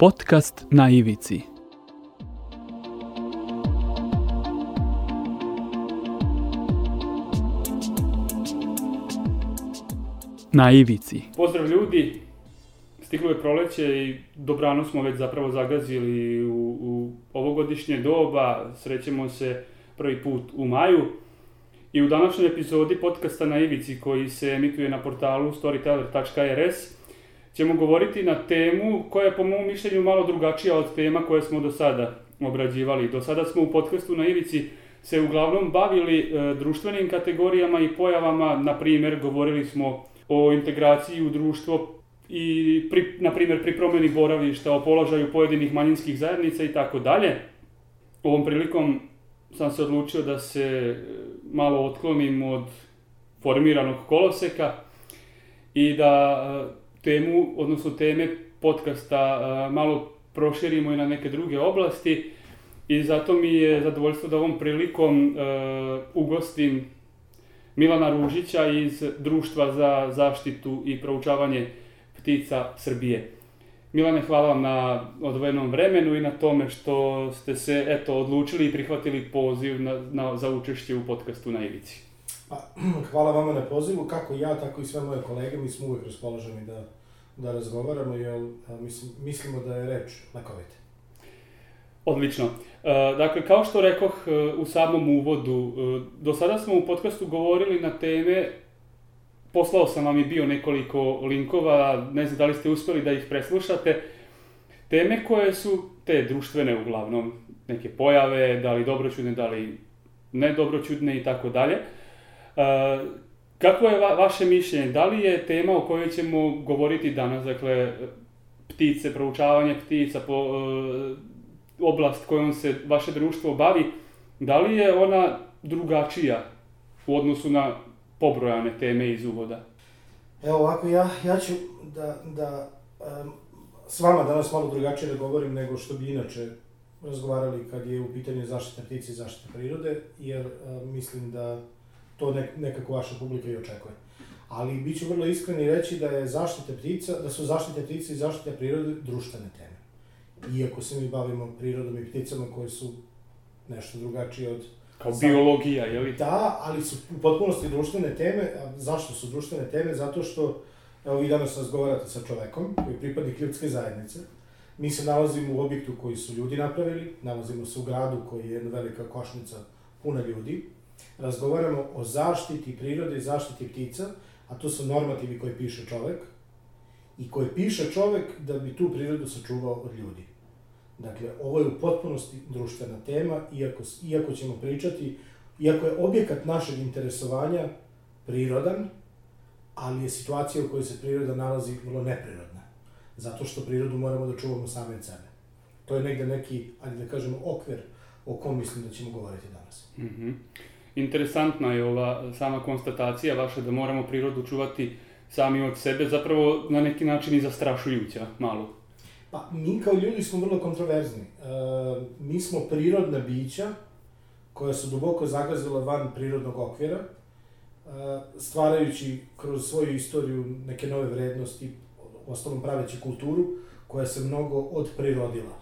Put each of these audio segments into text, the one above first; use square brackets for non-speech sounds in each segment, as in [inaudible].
Podcast na ivici. Na ivici. Pozdrav ljudi, stiglo je proleće i dobrano smo već zapravo zagazili u, u ovogodišnje doba, srećemo se prvi put u maju. I u današnjoj epizodi podcasta na ivici koji se emituje na portalu storyteller.rs ćemo govoriti na temu koja je po mom mišljenju malo drugačija od tema koje smo do sada obrađivali. Do sada smo u podcastu na ivici se uglavnom bavili e, društvenim kategorijama i pojavama, na primjer govorili smo o integraciji u društvo i pri, na primjer pri promjeni boravišta, o položaju pojedinih manjinskih zajednica i tako dalje. Ovom prilikom sam se odlučio da se e, malo otklonim od formiranog koloseka i da e, temu, odnosno teme podcasta malo proširimo i na neke druge oblasti i zato mi je zadovoljstvo da ovom prilikom ugostim Milana Ružića iz Društva za zaštitu i proučavanje ptica Srbije. Milane, hvala vam na odvojenom vremenu i na tome što ste se eto, odlučili i prihvatili poziv na, na, za učešće u podcastu na Ivici. Pa, [clears throat] hvala vama na pozivu, kako ja, tako i sve moje kolege, mi smo uvek raspoloženi da, da razgovaramo, jer mislim, mislimo da je reč lekovite. Odlično. E, dakle, kao što rekoh e, u samom uvodu, e, do sada smo u podcastu govorili na teme Poslao sam vam i bio nekoliko linkova, ne znam da li ste uspeli da ih preslušate. Teme koje su te društvene uglavnom, neke pojave, da li dobroćudne, da li nedobroćudne i tako dalje. Kako je va vaše mišljenje? Da li je tema o kojoj ćemo govoriti danas, dakle, ptice, proučavanje ptica, po, e, oblast kojom se vaše društvo bavi, da li je ona drugačija u odnosu na pobrojane teme iz uvoda? Evo ovako, ja, ja ću da, da um, s vama danas malo drugačije da govorim nego što bi inače razgovarali kad je u pitanju zaštita ptice i zaštita prirode, jer um, mislim da to nek, nekako vaša publika i očekuje. Ali bit ću vrlo iskren i reći da je zaštita ptica, da su zaštita ptica i zaštita prirode društvene teme. Iako se mi bavimo prirodom i pticama koje su nešto drugačije od Kao biologija, je li? Da, ali su u potpunosti društvene teme. A zašto su društvene teme? Zato što, evo vi danas razgovarate sa čovekom, koji je pripadnik ljudske zajednice. Mi se nalazimo u objektu koji su ljudi napravili, nalazimo se u gradu koji je jedna velika košnica puna ljudi. Razgovaramo o zaštiti prirode i zaštiti ptica, a to su normativi koje piše čovek i koje piše čovek da bi tu prirodu sačuvao od ljudi. Dakle, ovo je u potpunosti društvena tema, iako, iako ćemo pričati, iako je objekat našeg interesovanja prirodan, ali je situacija u kojoj se priroda nalazi vrlo neprirodna. Zato što prirodu moramo da čuvamo sami od sebe. To je negde neki, ali da kažemo, okvir o kom mislim da ćemo govoriti danas. Mm -hmm. Interesantna je ova sama konstatacija vaša da moramo prirodu čuvati sami od sebe, zapravo na neki način i zastrašujuća malo. Pa, mi kao ljudi smo vrlo kontroverzni. E, mi smo prirodna bića koja su duboko zagazila van prirodnog okvira, e, stvarajući kroz svoju istoriju neke nove vrednosti, ostalom praveći kulturu, koja se mnogo odprirodila.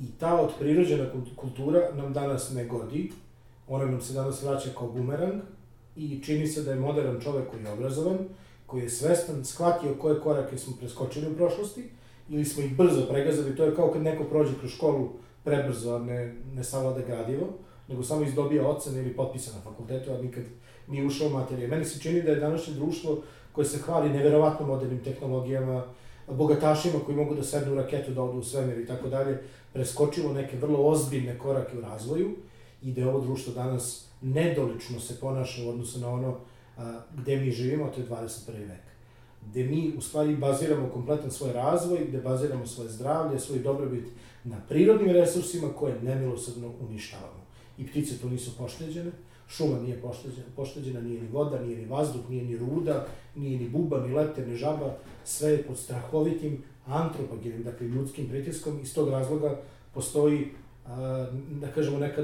I ta odprirođena kultura nam danas ne godi, ona nam se danas vraća kao bumerang i čini se da je modern čovek koji je obrazovan, koji je svestan, shvatio koje korake smo preskočili u prošlosti, ili smo ih brzo pregazali, to je kao kad neko prođe kroz školu prebrzo, a ne, ne savlada gradivo, nego samo izdobija ocene ili potpisa na fakultetu, a nikad nije ušao u materije. Meni se čini da je današnje društvo koje se hvali neverovatno modernim tehnologijama, bogatašima koji mogu da sednu u raketu, da odu u svemir i tako dalje, preskočilo neke vrlo ozbiljne korake u razvoju i da je ovo društvo danas nedolično se ponaša u odnosu na ono a, gde mi živimo, to je 21. vek gde mi u stvari baziramo kompletan svoj razvoj, gde baziramo svoje zdravlje, svoj dobrobit na prirodnim resursima koje nemilosrdno uništavamo. I ptice tu nisu pošteđene, šuma nije pošteđena, pošteđena, nije ni voda, nije ni vazduh, nije ni ruda, nije ni buba, ni lepte, ni žaba, sve je pod strahovitim antropogenim, dakle ljudskim pritiskom, iz tog razloga postoji, da kažemo, neka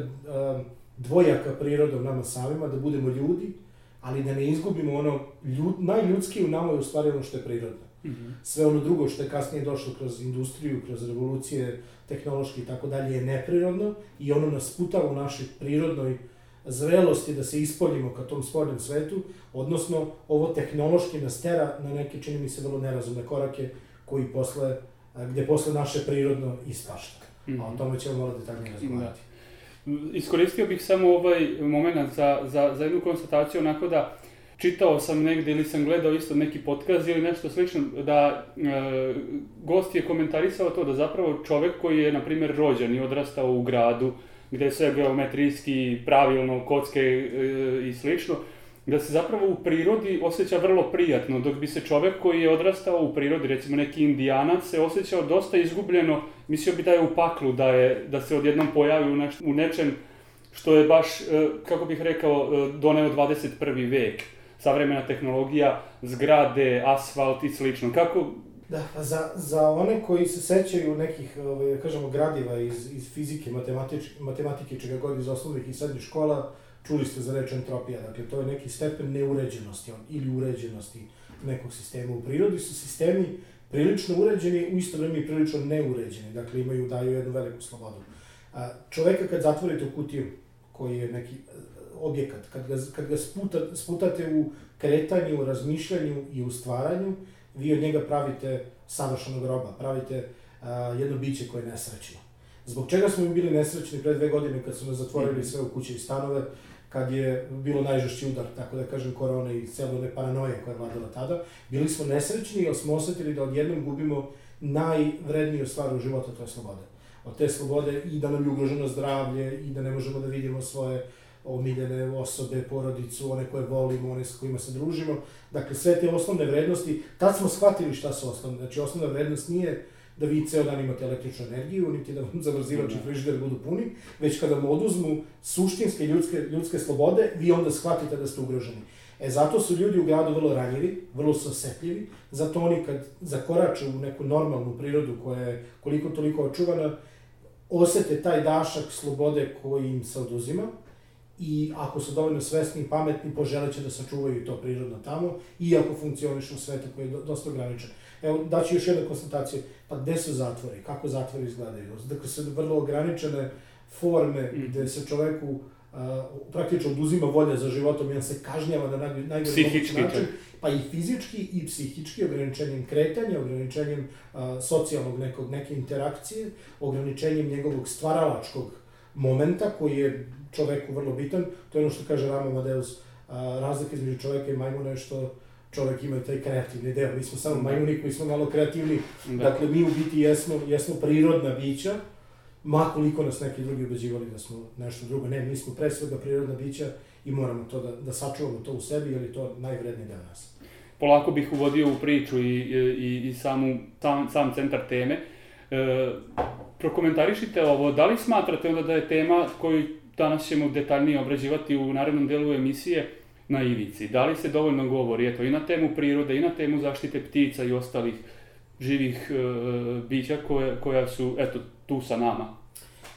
dvojaka priroda u nama samima, da budemo ljudi, ali da ne izgubimo ono, ljud, najljudski u nama je u stvari ono što je prirodno. Mhm. Sve ono drugo što je kasnije došlo kroz industriju, kroz revolucije, tehnološki i tako dalje je neprirodno i ono nas putava u našoj prirodnoj zrelosti da se ispoljimo ka tom spoljnom svetu, odnosno ovo tehnološki nas tera na neke, čini mi se, vrlo nerazumne korake koji posle, gde posle naše prirodno ispašta. Mhm. A o tome ćemo malo detaljnije razgovarati. Iskoristio bih samo ovaj moment za, za, za jednu konstataciju, onako da čitao sam negde ili sam gledao isto neki podcast ili nešto slično, da e, gost je komentarisao to da zapravo čovek koji je, na primjer, rođen i odrastao u gradu, gde je sve geometrijski, pravilno, kocke e, i slično, da se zapravo u prirodi osjeća vrlo prijatno, dok bi se čovek koji je odrastao u prirodi, recimo neki indijanac, se osjećao dosta izgubljeno, mislio bi da je u paklu, da, je, da se odjednom pojavi u, neš, u nečem što je baš, e, kako bih rekao, e, doneo 21. vek. Savremena tehnologija, zgrade, asfalt i slično. Kako, Da, pa za, za one koji se sećaju nekih, ovaj, da kažemo, gradiva iz, iz fizike, matematike, čega god iz osnovnih i srednjih škola, čuli ste za reč entropija. Dakle, to je neki stepen neuređenosti on, ili uređenosti nekog sistema. U prirodi su sistemi prilično uređeni, u isto vreme i prilično neuređeni. Dakle, imaju, daju jednu veliku slobodu. A, čoveka kad zatvorite u kutiju, koji je neki e, objekat, kad ga, kad ga sputa, sputate u kretanju, u razmišljanju i u stvaranju, vi od njega pravite savršenog roba, pravite a, jedno biće koje je nesrećno. Zbog čega smo mi bili nesrećni pre dve godine kad su nas zatvorili sve u kuće i stanove, kad je bilo najžešći udar, tako da kažem, korona i celo one paranoje koja je vladala tada, bili smo nesrećni jer smo osetili da odjednom gubimo najvredniju stvar u životu, to je sloboda. Od te slobode i da nam je ugroženo zdravlje i da ne možemo da vidimo svoje omiljene osobe, porodicu, one koje volimo, one s kojima se družimo. Dakle, sve te osnovne vrednosti, tad smo shvatili šta su osnovne. Znači, osnovna vrednost nije da vi ceo dan imate električnu energiju, niti da vam zamrzivač i frižider budu puni, već kada vam oduzmu suštinske ljudske, ljudske slobode, vi onda shvatite da ste ugroženi. E, zato su ljudi u gradu vrlo ranjivi, vrlo su osetljivi, zato oni kad zakorače u neku normalnu prirodu koja je koliko toliko očuvana, osete taj dašak slobode koji im se oduzima, i ako su dovoljno svesni i pametni, poželeće da sačuvaju to prirodno tamo, iako funkcionišu u svetu koji je do- dosta ograničen. Evo, daću još jednu konstataciju. Pa gde su zatvori? Kako zatvori izgledaju? Dakle, su vrlo ograničene forme Mhm. gde se čoveku a, praktično oduzima volja za životom i on se kažnjava na naj, najgori Psihički mogući način, čak. pa i fizički i psihički, ograničenjem kretanja, ograničenjem a, socijalnog nekog, neke interakcije, ograničenjem njegovog stvaralačkog momenta koji je čoveku vrlo bitan. To je ono što kaže Rama Madeus, a, razlika između čoveka i majmuna je što čovek ima taj kreativni deo. Mi smo samo majmuni koji smo malo kreativni. da, Dakle, mi u biti jesmo, jesmo prirodna bića, ma koliko nas neki drugi ubeđivali da smo nešto drugo. Ne, mi smo pre svega prirodna bića i moramo to da, da sačuvamo to u sebi, jer je to najvredniji deo nas. polako bih uvodio u priču i, i, i samu, sam, sam centar teme. E, prokomentarišite ovo, da li smatrate onda da je tema koju danas ćemo detaljnije obrađivati u narednom delu emisije na ivici? Da li se dovoljno govori eto, i na temu prirode i na temu zaštite ptica i ostalih živih e, bića koje, koja su eto, tu sa nama?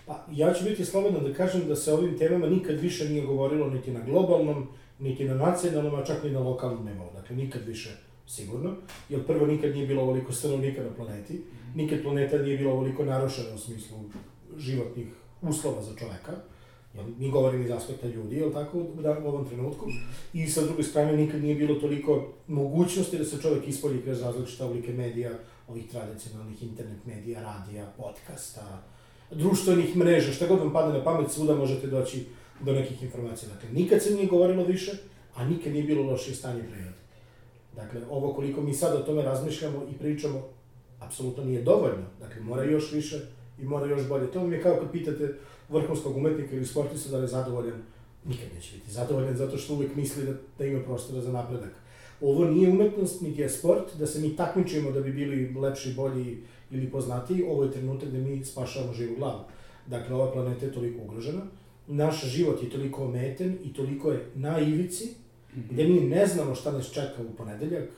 Pa, ja ću biti slobodan da kažem da se ovim temama nikad više nije govorilo niti na globalnom, niti na nacionalnom, a čak ni na lokalnom nivou. Dakle, nikad više sigurno, jer prvo nikad nije bilo ovoliko stanovnika na planeti, nikad planeta nije bila ovoliko narušena u smislu životnih uslova za čoveka, mi govorimo iz aspekta ljudi, jel tako, da, u ovom trenutku, i sa druge strane nikad nije bilo toliko mogućnosti da se čovek ispolji kroz različite oblike medija, ovih tradicionalnih internet medija, radija, podcasta, društvenih mreža, šta god vam padne na pamet, svuda možete doći do nekih informacija. Dakle, nikad se nije govorilo više, a nikad nije bilo lošije stanje prirode. Dakle, ovo koliko mi sad o tome razmišljamo i pričamo, apsolutno nije dovoljno. Dakle, mora još više i mora još bolje. To vam je kao kad pitate vrhunskog umetnika ili sportista da je zadovoljan, nikad neće biti zadovoljan zato što uvek misli da, da ima prostora za napredak. Ovo nije umetnost, niti je sport, da se mi takmičimo da bi bili lepši, bolji ili poznatiji, ovo je trenutak da mi spašavamo živu glavu. Dakle, ova planeta je toliko ugrožena, naš život je toliko ometen i toliko je na ivici, gde mi ne znamo šta nas čeka u ponedeljak,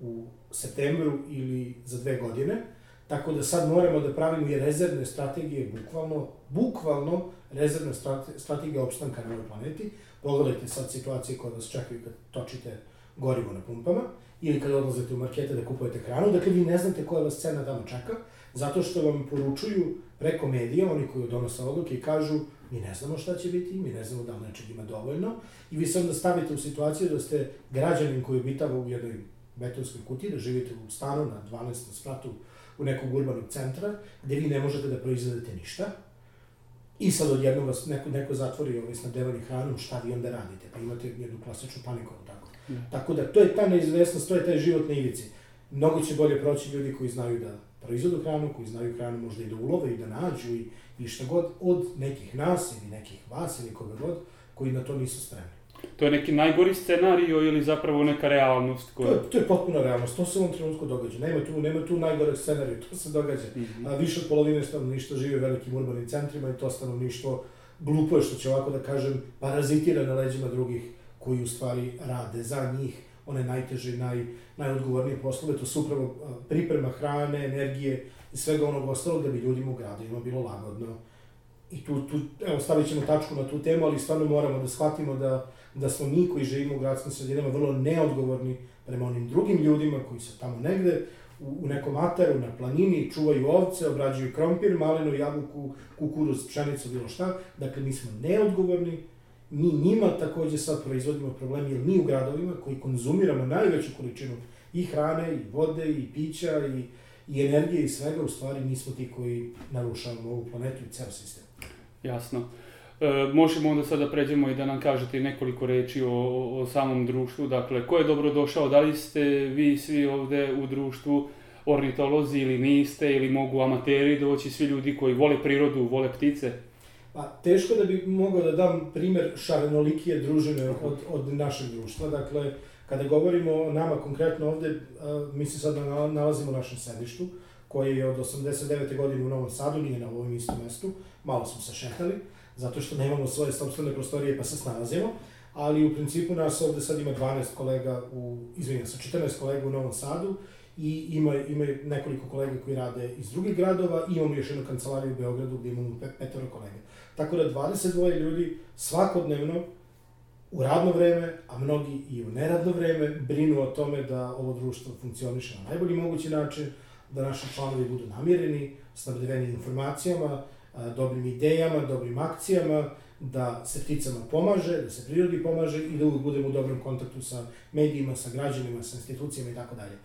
u septembru ili za dve godine, tako da sad moramo da pravimo i rezervne strategije, bukvalno, bukvalno rezervne strate, strategije opstanka na ovoj planeti. Pogledajte sad situacije koje vas čekaju kad točite gorivo na pumpama, ili kada odlazite u markete da kupujete hranu, dakle vi ne znate koja vas cena tamo čeka, zato što vam poručuju preko medija, oni koji donose odluke i kažu mi ne znamo šta će biti, mi ne znamo da li nečeg ima dovoljno, i vi se onda stavite u situaciju da ste građanin koji obitava u jednoj betonskoj kutiji, da živite u stanu na 12. spratu u nekog urbanog centra, gde vi ne možete da proizvedete ništa, I sad odjednom vas neko, neko zatvori ovaj snabdevanje hranom, šta vi onda radite? Pa imate jednu klasičnu paniku, tako. Mm. Tako da, to je ta neizvesnost, to je taj život na ivici. Mnogo će bolje proći ljudi koji znaju da proizvodu hranu, koji znaju hranu možda i da ulove i da nađu i, i šta god od nekih nas ili nekih vas ili koga god, koji na to nisu spremni. To je neki najgori scenario ili zapravo neka realnost koja... To je, to je potpuna realnost, to se u ovom trenutku događa. Nema tu, nema tu najgore scenariju, to se događa. Mm -hmm. A, više od polovine stanovništva žive u velikim urbanim centrima i to stanovništvo glupo je što će ovako da kažem, parazitira na leđima drugih koji u stvari rade za njih one najteže i naj, najodgovornije poslove, to su upravo priprema hrane, energije i svega onog ostalog da bi ljudima u gradovima bilo lagodno. I tu, tu, evo, stavit ćemo tačku na tu temu, ali stvarno moramo da shvatimo da da smo mi koji živimo u gradskim sredinama vrlo neodgovorni prema onim drugim ljudima koji su tamo negde u, u nekom ataru na planini, čuvaju ovce, obrađuju krompir, malinu, jabuku, kukuruz, pšenicu, bilo šta. Dakle, mi smo neodgovorni, mi njima takođe sad proizvodimo problemi, jer mi u gradovima koji konzumiramo najveću količinu i hrane, i vode, i pića, i, i energije i svega, u stvari mi smo ti koji narušavamo ovu planetu i ceo sistem. Jasno. E, možemo onda sada pređemo i da nam kažete nekoliko reči o, o, samom društvu. Dakle, ko je dobro došao? Da li ste vi svi ovde u društvu ornitolozi ili niste, ili mogu amateri doći, svi ljudi koji vole prirodu, vole ptice? Pa, teško da bi mogao da dam primer šarenolikije družine od, od našeg društva. Dakle, kada govorimo o nama konkretno ovde, mi se sad nalazimo u našem sedištu, koji je od 89. godine u Novom Sadu, nije na ovom istom mestu, malo smo se šetali zato što nemamo svoje sobstvene prostorije pa se snalazimo, ali u principu nas ovde sad ima 12 kolega u, izvinjam se, 14 kolega u Novom Sadu i ima, ima nekoliko kolega koji rade iz drugih gradova i imamo još jednu kancelariju u Beogradu gde imamo pet, petoro kolega. Tako da 22 ljudi svakodnevno u radno vreme, a mnogi i u neradno vreme, brinu o tome da ovo društvo funkcioniše na najbolji mogući način, da naši članovi budu namireni, snabdeveni informacijama, dobrim idejama, dobrim akcijama, da se pticama pomaže, da se prirodi pomaže i da uvijek budemo u dobrom kontaktu sa medijima, sa građanima, sa institucijama i tako dalje.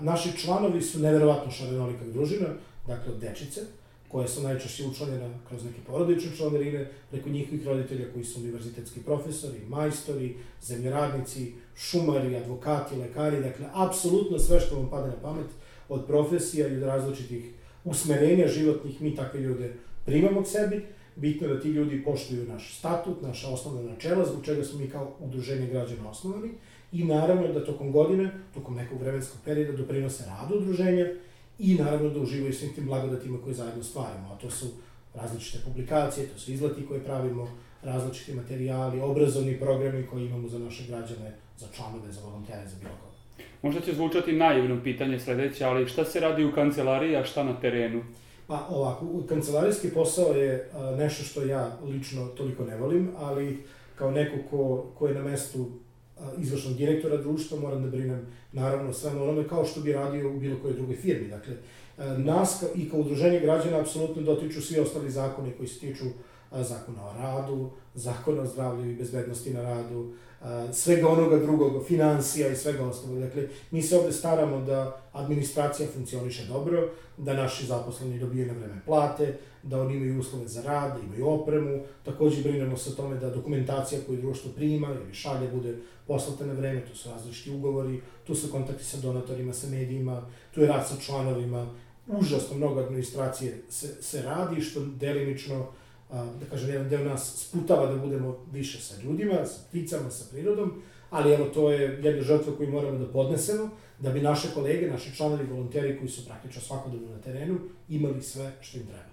Naši članovi su neverovatno šarenolika družina, dakle od dečice, koje su najčešće učlanjene kroz neke porodične članarine, preko njihovih roditelja koji su univerzitetski profesori, majstori, zemljoradnici, šumari, advokati, lekari, dakle, apsolutno sve što vam pada na pamet od profesija i od različitih usmerenja životnih, mi takve ljude primamo k sebi, bitno je da ti ljudi poštuju naš statut, naša osnovna načela, zbog čega smo mi kao udruženje građana osnovani, i naravno da tokom godine, tokom nekog vremenskog perioda doprinose radu udruženja i naravno da uživaju svim tim blagodatima koje zajedno stvaramo, a to su različite publikacije, to su izleti koje pravimo, različiti materijali, obrazovni programi koji imamo za naše građane, za članove, za volontere, za bilo koga. Možda će zvučati naivno pitanje sledeće, ali šta se radi u kancelariji, a šta na terenu? Pa ovako, kancelarijski posao je nešto što ja lično toliko ne volim, ali kao neko ko, ko je na mestu izvršnog direktora društva, moram da brinem naravno sve onome kao što bi radio u bilo kojoj drugoj firmi. Dakle, nas i kao udruženje građana apsolutno dotiču svi ostali zakoni koji se tiču zakona o radu, zakona o zdravlju i bezbednosti na radu, svega onoga drugog, financija i svega ostalog. Dakle, mi se ovde staramo da administracija funkcioniše dobro, da naši zaposleni dobiju na vreme plate, da oni imaju uslove za rad, da imaju opremu, takođe brinemo se o tome da dokumentacija koju društvo prima ili šalje bude poslata na vreme, tu su različiti ugovori, tu su kontakti sa donatorima, sa medijima, tu je rad sa članovima, užasno mnogo administracije se, se radi, što delimično da kažem, jedan deo nas sputava da budemo više sa ljudima, sa pticama, sa prirodom, ali evo, to je jedna žrtva koju moramo da podnesemo, da bi naše kolege, naši članovi, volonteri koji su praktično svakodobno na terenu, imali sve što im treba.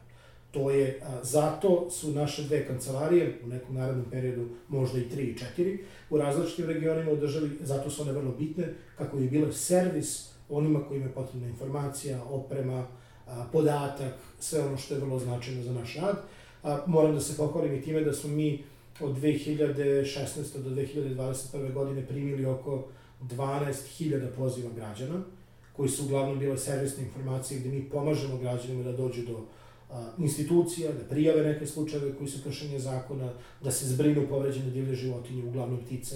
To je, a, zato su naše dve kancelarije, u nekom narednom periodu možda i tri i četiri, u različitim regionima u državi, zato su one vrlo bitne, kako bi bile servis onima kojima je potrebna informacija, oprema, a, podatak, sve ono što je vrlo značajno za naš rad A, moram da se pohvalim i time da smo mi od 2016. do 2021. godine primili oko 12.000 poziva građana, koji su uglavnom bile servisne informacije gde mi pomažemo građanima da dođu do institucija, da prijave neke slučajeve koji su kršenje zakona, da se zbrinu povređene divlje životinje, uglavnom ptice,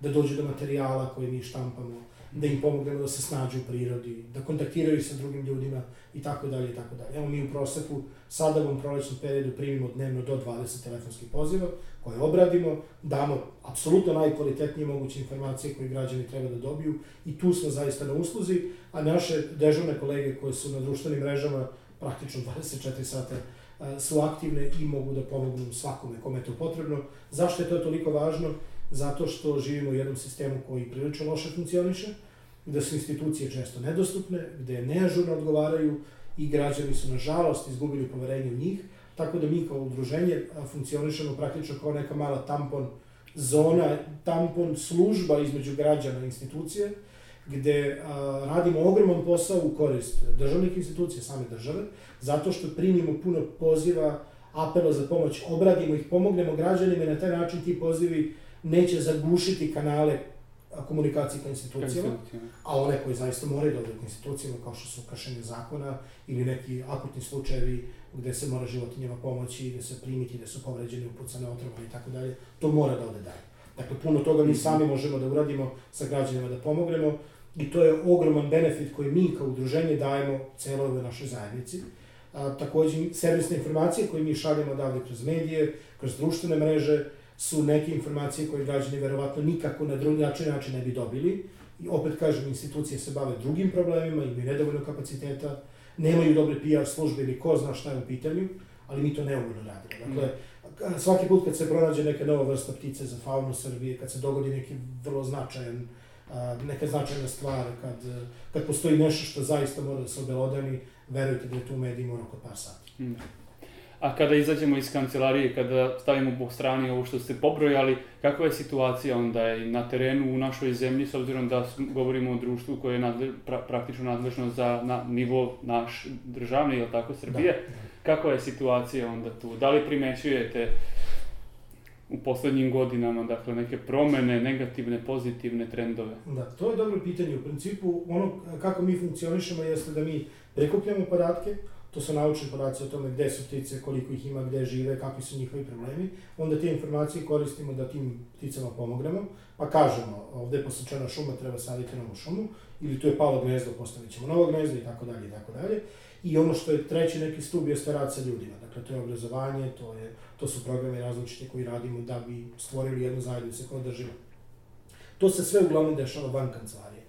da dođu do materijala koje mi štampamo, da im pomognemo da se snađu u prirodi, da kontaktiraju sa drugim ljudima i tako dalje i tako dalje. Evo mi u proseku sada u ovom prolećnom periodu primimo dnevno do 20 telefonskih poziva koje obradimo, damo apsolutno najkvalitetnije moguće informacije koje građani treba da dobiju i tu smo zaista na usluzi, a naše dežurne kolege koje su na društvenim mrežama praktično 24 sata su aktivne i mogu da pomognu svakome kome je to potrebno. Zašto je to toliko važno? Zato što živimo u jednom sistemu koji prilično loše funkcioniše, gde su institucije često nedostupne, gde neažurno odgovaraju i građani su, nažalost, izgubili poverenje u njih, tako da mi kao udruženje funkcionišemo praktično kao neka mala tampon zona, tampon služba između građana i institucije, gde a, radimo ogroman posao u korist državnih institucija, same države, zato što primimo puno poziva, apela za pomoć, obradimo ih, pomognemo građanima i na taj način ti pozivi neće zagušiti kanale komunikacije ka institucijama, a one koje zaista moraju dobiti institucijama, kao što su kršenje zakona ili neki akutni slučajevi gde se mora životinjama pomoći, gde se primiti, gde su povređeni, upucane otrove i tako dalje, to mora da ode dalje. Dakle, puno toga mi mhm. sami možemo da uradimo sa građanima da pomognemo i to je ogroman benefit koji mi kao udruženje dajemo celoj ovoj našoj zajednici. A, takođe, servisne informacije koje mi šaljemo odavde kroz medije, kroz društvene mreže, su neke informacije koje građani verovatno nikako na drugi način, način ne bi dobili. I opet kažem, institucije se bave drugim problemima, imaju nedovoljno kapaciteta, nemaju dobre PR službe ili ko zna šta je u pitanju, ali mi to neumorno radimo. Dakle, svaki put kad se pronađe neka nova vrsta ptice za faunu Srbije, kad se dogodi neki vrlo značajan, neka značajna stvar, kad, kad postoji nešto što zaista mora da se obelodani, verujte da je tu u medijima oko par sati. Mm. A kada izađemo iz kancelarije, kada stavimo po strani ovo što ste pobrojali, kakva je situacija onda i na terenu u našoj zemlji, s obzirom da govorimo o društvu koje je nadle, pra, praktično nadležno za na, nivo naš državni, ili tako, Srbije, da, da. kakva je situacija onda tu? Da li primećujete u poslednjim godinama, dakle, neke promene, negativne, pozitivne trendove? Da, to je dobro pitanje. U principu, ono kako mi funkcionišemo jeste da mi prekupljamo podatke, to su naučni podaci o tome gde su ptice, koliko ih ima, gde žive, kakvi su njihovi problemi, onda te informacije koristimo da tim pticama pomognemo, pa kažemo, ovde je posečena šuma, treba saditi novu šumu, ili tu je palo gnezdo, postavit ćemo novo gnezdo i tako dalje i tako dalje. I ono što je treći neki stub jeste rad sa ljudima. Dakle, to je obrazovanje, to, je, to su programe različite koji radimo da bi stvorili jednu zajednicu koja držimo. To se sve uglavnom dešava van kancelarije.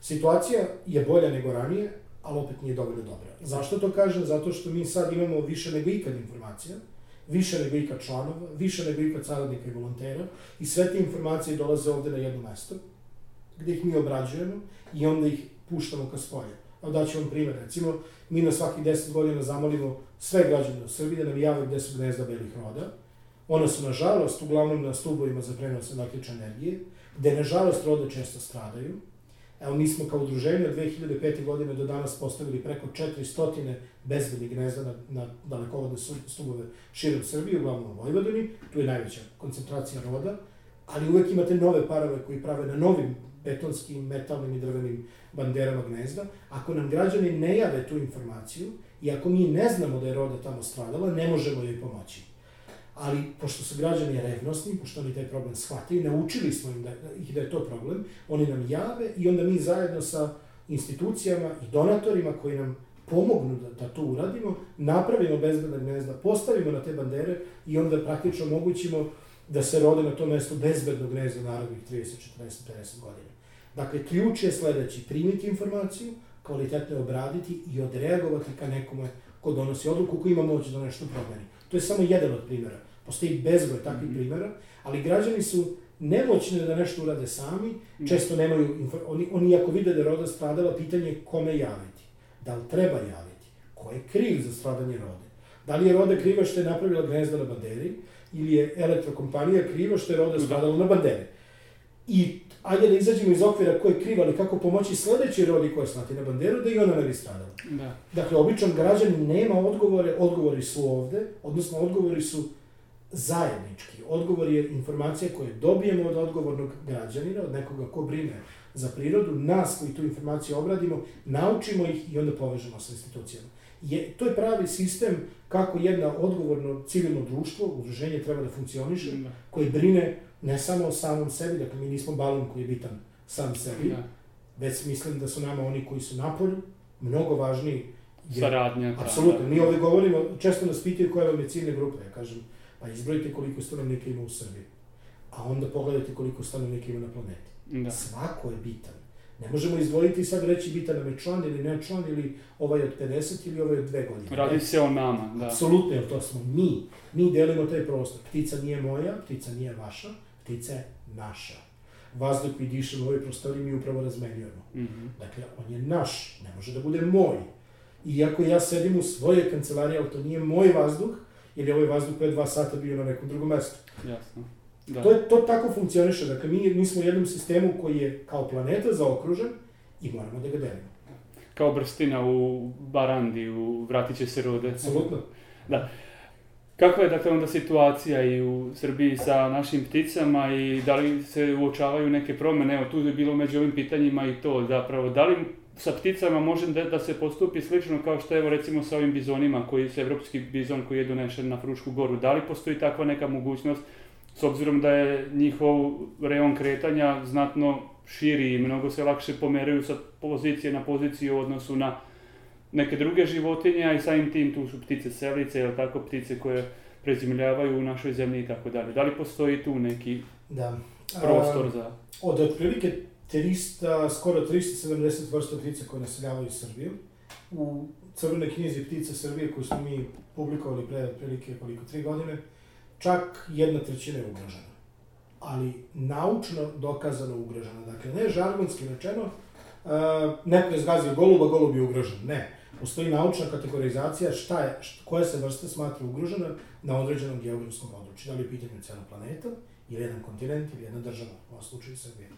Situacija je bolja nego ranije, ali opet nije dovoljno dobra. Zašto to kažem? Zato što mi sad imamo više nego ikad informacija, više nego ikad članova, više nego ikad saradnika i volontera i sve te informacije dolaze ovde na jedno mesto, gde ih mi obrađujemo i onda ih puštamo ka spolje. Evo daću vam primjer, recimo, mi na svaki 10 godina zamolimo sve građane u Srbiji da nam gde su gnezda belih roda. One su, nažalost, uglavnom na stubovima za prenos električne energije, gde, nažalost, rode često stradaju, Evo, mi smo kao udruženje od 2005. godine do danas postavili preko 400 bezbednih gnezda na, na dalekovodne stubove širom Srbije, uglavnom u Vojvodini, tu je najveća koncentracija roda, ali uvek imate nove parove koji prave na novim betonskim, metalnim i drvenim banderama gnezda. Ako nam građani ne jave tu informaciju i ako mi ne znamo da je roda tamo stradala, ne možemo joj pomoći ali pošto su građani revnosni, pošto oni taj problem shvatili, naučili smo im da, ih da je to problem, oni nam jave i onda mi zajedno sa institucijama i donatorima koji nam pomognu da, da to uradimo, napravimo bezbedna gnezda, postavimo na te bandere i onda praktično omogućimo da se rode na tom mestu bezbedno gnezdo narednih 30, 40, 50 godina. Dakle, ključ je sledeći, primiti informaciju, kvalitetno obraditi i odreagovati ka nekome ko donosi odluku, ko ima moć da nešto promeni. To je samo jedan od primjera. Postoji bezbroj takvih mm -hmm. primjera, ali građani su nemoćni da nešto urade sami, mm. često nemaju, oni, oni ako vide da je roda stradala, pitanje je kome javiti. Da li treba javiti? Ko je kriv za stradanje rode? Da li je roda kriva što je napravila gnezda na banderi, ili je elektrokompanija kriva što je roda da. stradala na banderi? I ajde da izađemo iz okvira ko je kriv, ali kako pomoći sledeći rodi koja slati na banderu, da i ona ne bi stradala. Da. Dakle, običan građan nema odgovore, odgovori su ovde, odnosno odgovori su zajednički. Odgovor je informacija koju dobijemo od odgovornog građanina, od nekoga ko brine za prirodu, nas koji tu informaciju obradimo, naučimo ih i onda povežemo sa institucijama. Je, to je pravi sistem kako jedna odgovorno civilno društvo, udruženje treba da funkcioniše, Da. koji brine ne samo o samom sebi, dakle mi nismo balon koji je bitan sam sebi, Da. već mislim da su nama oni koji su napolju mnogo važniji. jer- Saradnja. da, Apsolutno, da. mi ovde govorimo, često nas pitaju koja vam je ciljna grupa, ja kažem, pa izbrojite koliko stanovnika ima u Srbiji, a onda pogledajte koliko stanovnika ima na planeti. Da. Svako je bitan. Ne možemo izdvojiti i sad reći bitan nam je član ili ne član, ili ovaj od 50 ili ovaj od dve godine. Radi se o nama, da. Apsolutno, jer to smo mi. Mi delimo taj prostor. Ptica nije moja, ptica nije vaša, ptica je naša. Vazduh koji dišemo u ovoj prostoriji mi upravo razmenjujemo. Mhm. Dakle, on je naš, ne može da bude moj. Iako ja sedim u svojoj kancelariji, ali to nije moj vazduh, jer je ovaj vazduh pre dva sata bio na nekom drugom mestu. Jasno. Da. To, je, to tako funkcioniše. Dakle, mi, mi smo u jednom sistemu koji je kao planeta zaokružen i moramo da ga delimo. Kao brstina u barandi, u vratit će se rode. Apsolutno. Kakva je dakle onda situacija i u Srbiji sa našim pticama i da li se uočavaju neke promene? Evo tu je bilo među ovim pitanjima i to zapravo. Da li sa pticama može da, da se postupi slično kao što evo recimo sa ovim bizonima, koji su evropski bizon koji je donešen na Frušku goru. Da li postoji takva neka mogućnost s obzirom da je njihov reon kretanja znatno širi i mnogo se lakše pomeraju sa pozicije na poziciju u odnosu na neke druge životinje, a i samim tim tu su ptice selice, ili tako, ptice koje prezimljavaju u našoj zemlji i tako dalje. Da li postoji tu neki Da. prostor A, za... Od otprilike 300, skoro 370 vrsta ptica koje naseljavaju Srbiju. U crvenoj knjizi ptica Srbije koju smo mi publikovali pre otprilike koliko, tri godine, čak jedna trećina je ugrožena. Ali naučno dokazano ugrožena. Dakle, ne žargonski rečeno, uh, neko je zgazio goluba, golub je ugrožen. Ne. Postoji naučna kategorizacija šta je, šta, koja se vrsta smatra ugrožena na određenom geografskom području. Da li je u pitanju cela planeta, ili jedan kontinent, ili jedna država, u ovom slučaju Srbije.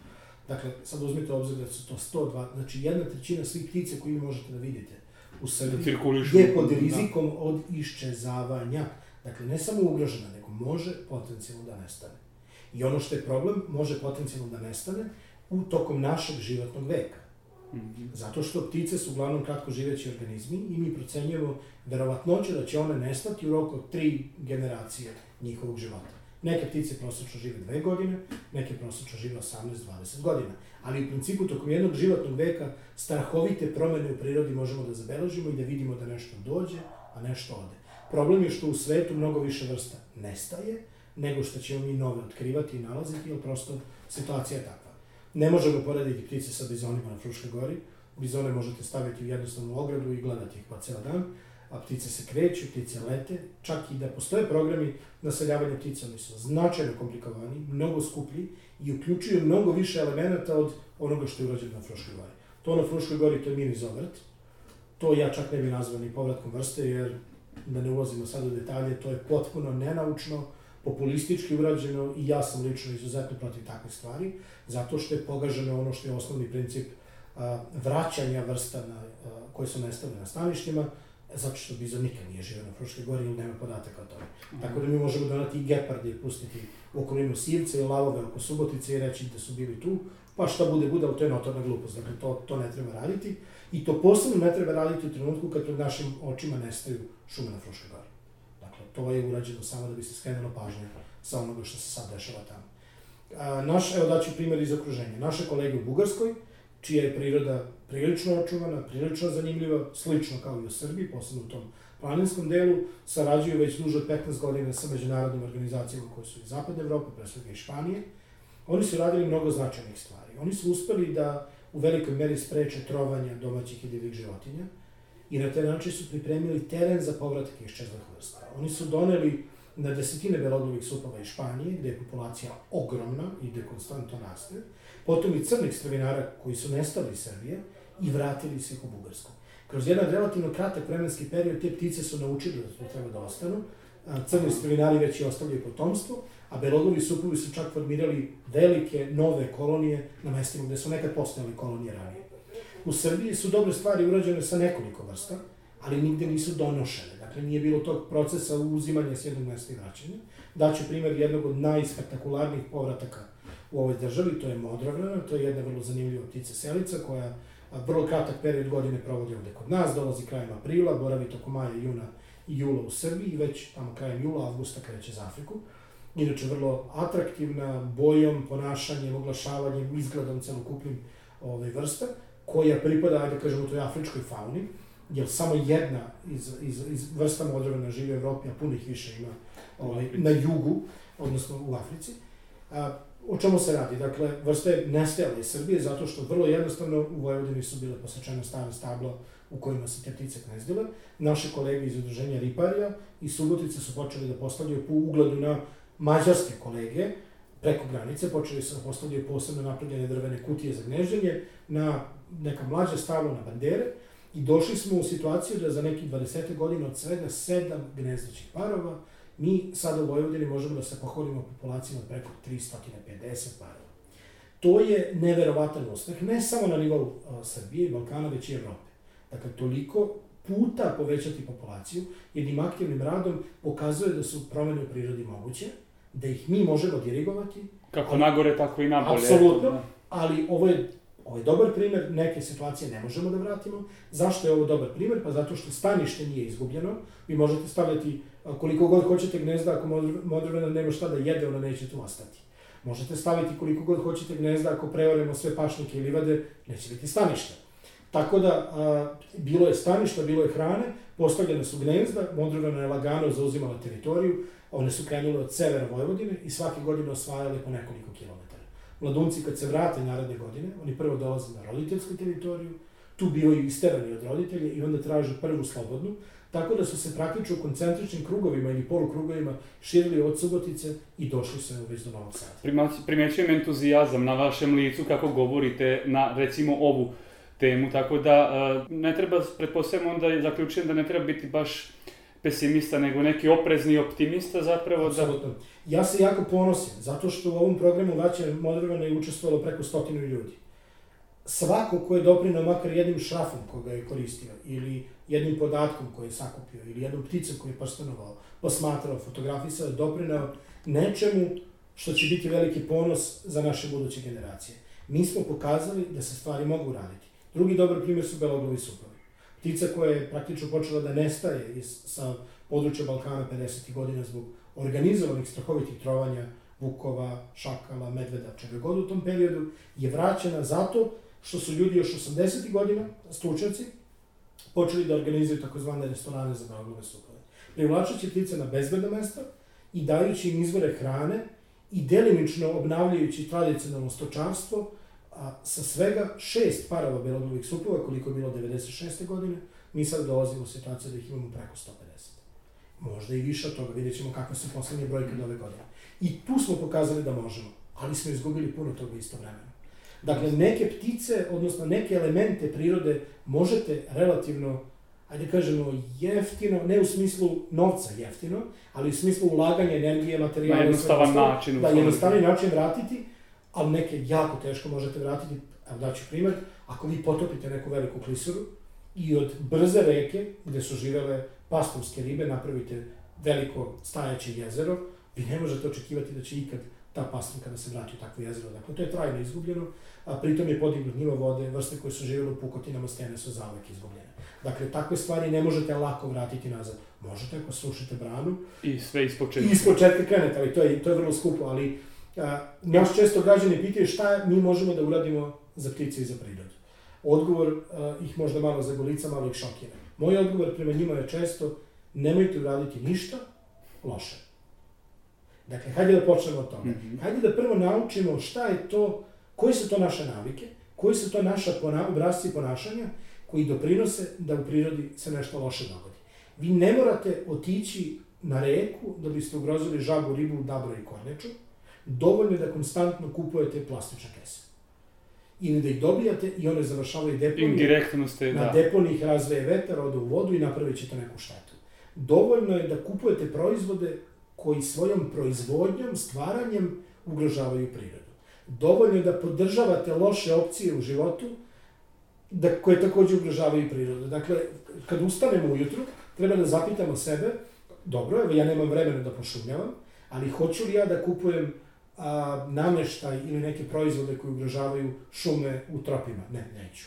Dakle, sad uzmite obzir da su to 102, znači jedna trećina svih ptica koje vi možete da vidite u Da Srbiji cirkulišu. je pod rizikom od iščezavanja. Dakle, ne samo ugrožena, nego može potencijalno da nestane. I ono što je problem, može potencijalno da nestane u tokom našeg životnog veka. Mhm. Zato što ptice su uglavnom kratko živeći organizmi i mi procenjujemo verovatnoću da će one nestati u roku od tri generacije njihovog života. Neke ptice prosečno žive dve godine, neke prosečno žive 18-20 godina. Ali u principu tokom jednog životnog veka strahovite promene u prirodi možemo da zabeležimo i da vidimo da nešto dođe, a nešto ode. Problem je što u svetu mnogo više vrsta nestaje, nego što ćemo mi nove otkrivati i nalaziti, jer prosto situacija je takva. Ne možemo porediti ptice sa bizonima na Fruškoj gori. Bizone možete staviti u jednostavnu ogradu i gledati ih pa ceo dan, a ptice se kreću, ptice lete, čak i da postoje programi naseljavanja ptica, oni su značajno komplikovani, mnogo skuplji i uključuju mnogo više elemenata od onoga što je urađeno na Fruškoj gori. To na Fruškoj gori to je mini zovrt, to ja čak ne bih nazvao ni povratkom vrste, jer da ne ulazimo sad u detalje, to je potpuno nenaučno, populistički urađeno i ja sam lično izuzetno protiv takvih stvari, zato što je pogaženo ono što je osnovni princip a, vraćanja vrsta na, a, koje su nestale na staništima, zato što bizon nikad nije živio na Fruškoj gori ili nema podataka o tome. Tako da mi možemo donati i geparde i pustiti u okolinu sivce i lavove oko Subotice i reći da su bili tu, pa šta bude bude, ali to je notorna glupost, dakle to, to ne treba raditi. I to posebno ne treba raditi u trenutku kad pred našim očima nestaju šume na Fruškoj gori. Dakle, to je urađeno samo da bi se skrenulo pažnja sa onoga što se sad dešava tamo. A, naš, evo daću primjer iz okruženja. Naše kolege u Bugarskoj, čija je priroda prilično očuvana, prilično zanimljiva, slično kao i u Srbiji, posebno u tom planinskom delu, sarađuju već duže od 15 godina sa međunarodnim organizacijama koje su iz Zapadne Evrope, pre svega i Španije. Oni su radili mnogo značajnih stvari. Oni su uspeli da u velikoj meri spreče trovanje domaćih i divljih životinja i na taj način su pripremili teren za povratak iščezlih vrsta. Oni su doneli na desetine belodnovih supova iz Španije, gde je populacija ogromna i gde konstantno raste, potom i crnih strvinara koji su nestali iz Srbije i vratili se ih u Bugarsku. Kroz jedan relativno kratak vremenski period te ptice su naučili da tu treba da ostanu, crni strvinari već i ostavljaju potomstvo, a belodnovi supovi su čak formirali velike nove kolonije na mestima gde su nekad postojale kolonije ranije. U Srbiji su dobre stvari urađene sa nekoliko vrsta, ali nigde nisu donošene. Dakle, nije bilo tog procesa uzimanja s jednog mesta i vraćanja, Daću primjer jednog od najspektakularnijih povrataka u ovoj državi, to je modrovna, to je jedna vrlo zanimljiva ptica selica koja vrlo kratak period godine provodi ovde kod nas, dolazi krajem aprila, boravi toko maja, juna i jula u Srbiji već tamo krajem jula, avgusta kreće za Afriku. Inače, vrlo atraktivna, bojom, ponašanjem, oglašavanjem, izgledom celokupnim ove vrsta, koja pripada, ajde kažemo, toj afričkoj fauni, jer samo jedna iz, iz, iz vrsta modrovena živi u Evropi, a punih više ima ovaj, na jugu, odnosno u Africi. A, o čemu se radi? Dakle, vrsta je nestajala iz Srbije zato što vrlo jednostavno u Vojvodini su bile posečene stare stablo u kojima se te ptice knezdile. Naše kolege iz udruženja Riparija i Subotice su počeli da postavljaju po ugledu na mađarske kolege preko granice, počeli su da postavljaju posebno napravljene drvene kutije za gnežđenje na neka mlađa stablo na bandere i došli smo u situaciju da za nekih 20 godina od svega sedam gnezdećih parova mi sada u Vojvodini možemo da se pohvalimo populacijama od preko 350 parova. To je neverovatan uspeh, ne samo na nivou Srbije i Balkana, već i Evrope. Dakle, toliko puta povećati populaciju, jednim aktivnim radom pokazuje da su promene u prirodi moguće, da ih mi možemo dirigovati. Kako ali, nagore, tako i nabolje. Apsolutno, ali ovo je, ovo je dobar primer, neke situacije ne možemo da vratimo. Zašto je ovo dobar primer? Pa zato što stanište nije izgubljeno. Vi možete stavljati koliko god hoćete gnezda, ako modrvena nema šta da jede, ona neće tu ostati. Možete staviti koliko god hoćete gnezda, ako preoremo sve pašnike i livade, neće biti staništa. Tako da, a, bilo je staništa, bilo je hrane, postavljene su gnezda, Modrovana je lagano zauzimala teritoriju, one su krenule od severa Vojvodine i svake godine osvajale po nekoliko kilometara. Mladunci kad se vrate naredne godine, oni prvo dolaze na roditeljsku teritoriju, tu bivaju isterani od roditelja i onda traže prvu slobodnu, tako da su se praktično u koncentričnim krugovima ili polukrugovima širili od Subotice i došli su već do Novog Sada. Primećujem entuzijazam na vašem licu kako govorite na recimo ovu temu, tako da e, ne treba, pretpostavljam onda zaključujem da ne treba biti baš pesimista, nego neki oprezni optimista zapravo. Absolutno. Da... Ja se jako ponosim, zato što u ovom programu Vaće Modrovana je učestvovalo preko stotinu ljudi. Svako ko je doprinao makar jednim šrafom koga je koristio, ili jednim podatkom koji je sakupio, ili jednom pticom koji je prstanovao, posmatrao, fotografisao, doprinao nečemu što će biti veliki ponos za naše buduće generacije. Mi smo pokazali da se stvari mogu raditi. Drugi dobar primjer su beloglavi supovi. Ptica koja je praktično počela da nestaje iz, sa područja Balkana 50. godina zbog organizovanih strahovitih trovanja vukova, šakala, medveda, čega god u tom periodu, je vraćena zato što su ljudi još 80. godina, stručnjaci, počeli da organizuju takozvane restorane za beloglave supove. Privlačući ptice na bezbedno mesto i dajući im izvore hrane i delimično obnavljajući tradicionalno stočarstvo, a sa svega šest parova beloglavih supova, koliko je bilo 96. godine, mi sad dolazimo u situaciju da ih imamo preko 150. Možda i više od toga, vidjet ćemo kakve su poslednje brojke do ove godine. I tu smo pokazali da možemo, ali smo izgubili puno toga isto vremena. Dakle, neke ptice, odnosno neke elemente prirode možete relativno, ajde kažemo, jeftino, ne u smislu novca jeftino, ali u smislu ulaganja energije, materijala... Na jednostavan način. Da, jednostavan način vratiti, ali neke jako teško možete vratiti, evo daću primer, ako vi potopite neku veliku klisuru i od brze reke, gde su živele pastovske ribe, napravite veliko stajaće jezero, vi ne možete očekivati da će ikad ta pastorka da se vrati u takvo jezero. Dakle, to je trajno izgubljeno, a pritom je podignut nivo vode, vrste koje su živjele u pukotinama stene su zauvek izgubljene. Dakle, takve stvari ne možete lako vratiti nazad. Možete ako slušate branu. I sve ispočetka. Ispočetka krenete, ali to je, to je vrlo skupo, ali naš često građani pitaju šta mi možemo da uradimo za ptice i za prirodu. Odgovor a, ih možda malo zagolica, malo ih šokira. Moj odgovor prema njima je često nemojte uraditi ništa loše. Dakle, hajde da počnemo od toga. Mm -hmm. Hajde da prvo naučimo šta je to, koji su to naše navike, koji su to naša pona, obrazci ponašanja koji doprinose da u prirodi se nešto loše dogodi. Vi ne morate otići na reku da biste ugrozili žabu, ribu, dabro i korneču, dovoljno je da konstantno kupujete plastične kese. Ili da ih dobijate i one završavaju deponije. Indirektno ste, da. Na deponiji ih razveje vetar, ode u vodu i napravit ćete neku štetu. Dovoljno je da kupujete proizvode koji svojom proizvodnjom, stvaranjem ugrožavaju prirodu. Dovoljno je da podržavate loše opcije u životu, da, koje takođe ugrožavaju prirodu. Dakle, kad ustanemo ujutru, treba da zapitamo sebe, dobro, evo ja nemam vremena da pošumljavam, Ali hoću li ja da kupujem a, nameštaj ili neke proizvode koji ugrožavaju šume u tropima? Ne, neću.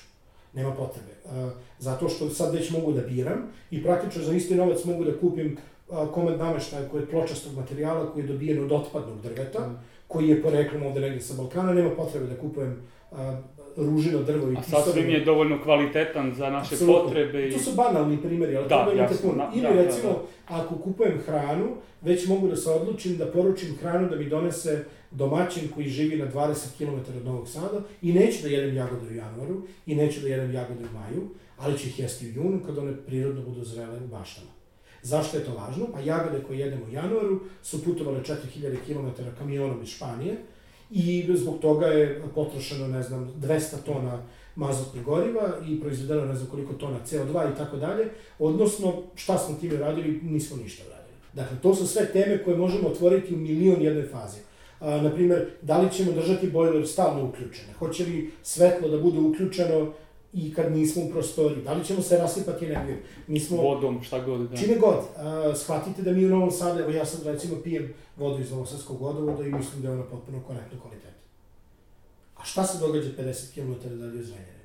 Nema potrebe. A, zato što sad već mogu da biram i praktično za isti novac mogu da kupim a, komad nameštaja koji je pločastog materijala, koji je dobijen od otpadnog drveta, mm. koji je poreklom ovde negde sa Balkana, nema potrebe da kupujem a, ružino drvo i A sasvim je dovoljno kvalitetan za naše Absolutno. potrebe. I... To su banalni primjeri, ali da, treba imate puno. Ili da, recimo, da, da. ako kupujem hranu, već mogu da se odlučim da poručim hranu da mi donese domaćin koji živi na 20 km od Novog Sada i neću da jedem jagode u januaru i neću da jedem jagode u maju, ali ću ih jesti u junu kad one prirodno budu zrele u baštama. Zašto je to važno? Pa jagode koje jedemo u januaru su putovale 4000 km kamionom iz Španije, i zbog toga je potrošeno, ne znam, 200 tona mazotnih goriva i proizvedeno ne znam koliko tona CO2 i tako dalje, odnosno šta smo time radili, nismo ništa radili. Dakle, to su sve teme koje možemo otvoriti u milion jednoj fazi. A, naprimer, da li ćemo držati bojler stalno uključene? Hoće li svetlo da bude uključeno i kad nismo u prostoriji, da li ćemo se rasipati energijom. Mi smo... Vodom, šta god, da. Čime god. A, shvatite da mi u Novom Sadu, evo ja sad recimo pijem vodu iz Novosadskog vodovoda i mislim da je ona potpuno korektno kvaliteta. A šta se događa 50 km dalje od Zrenjanina?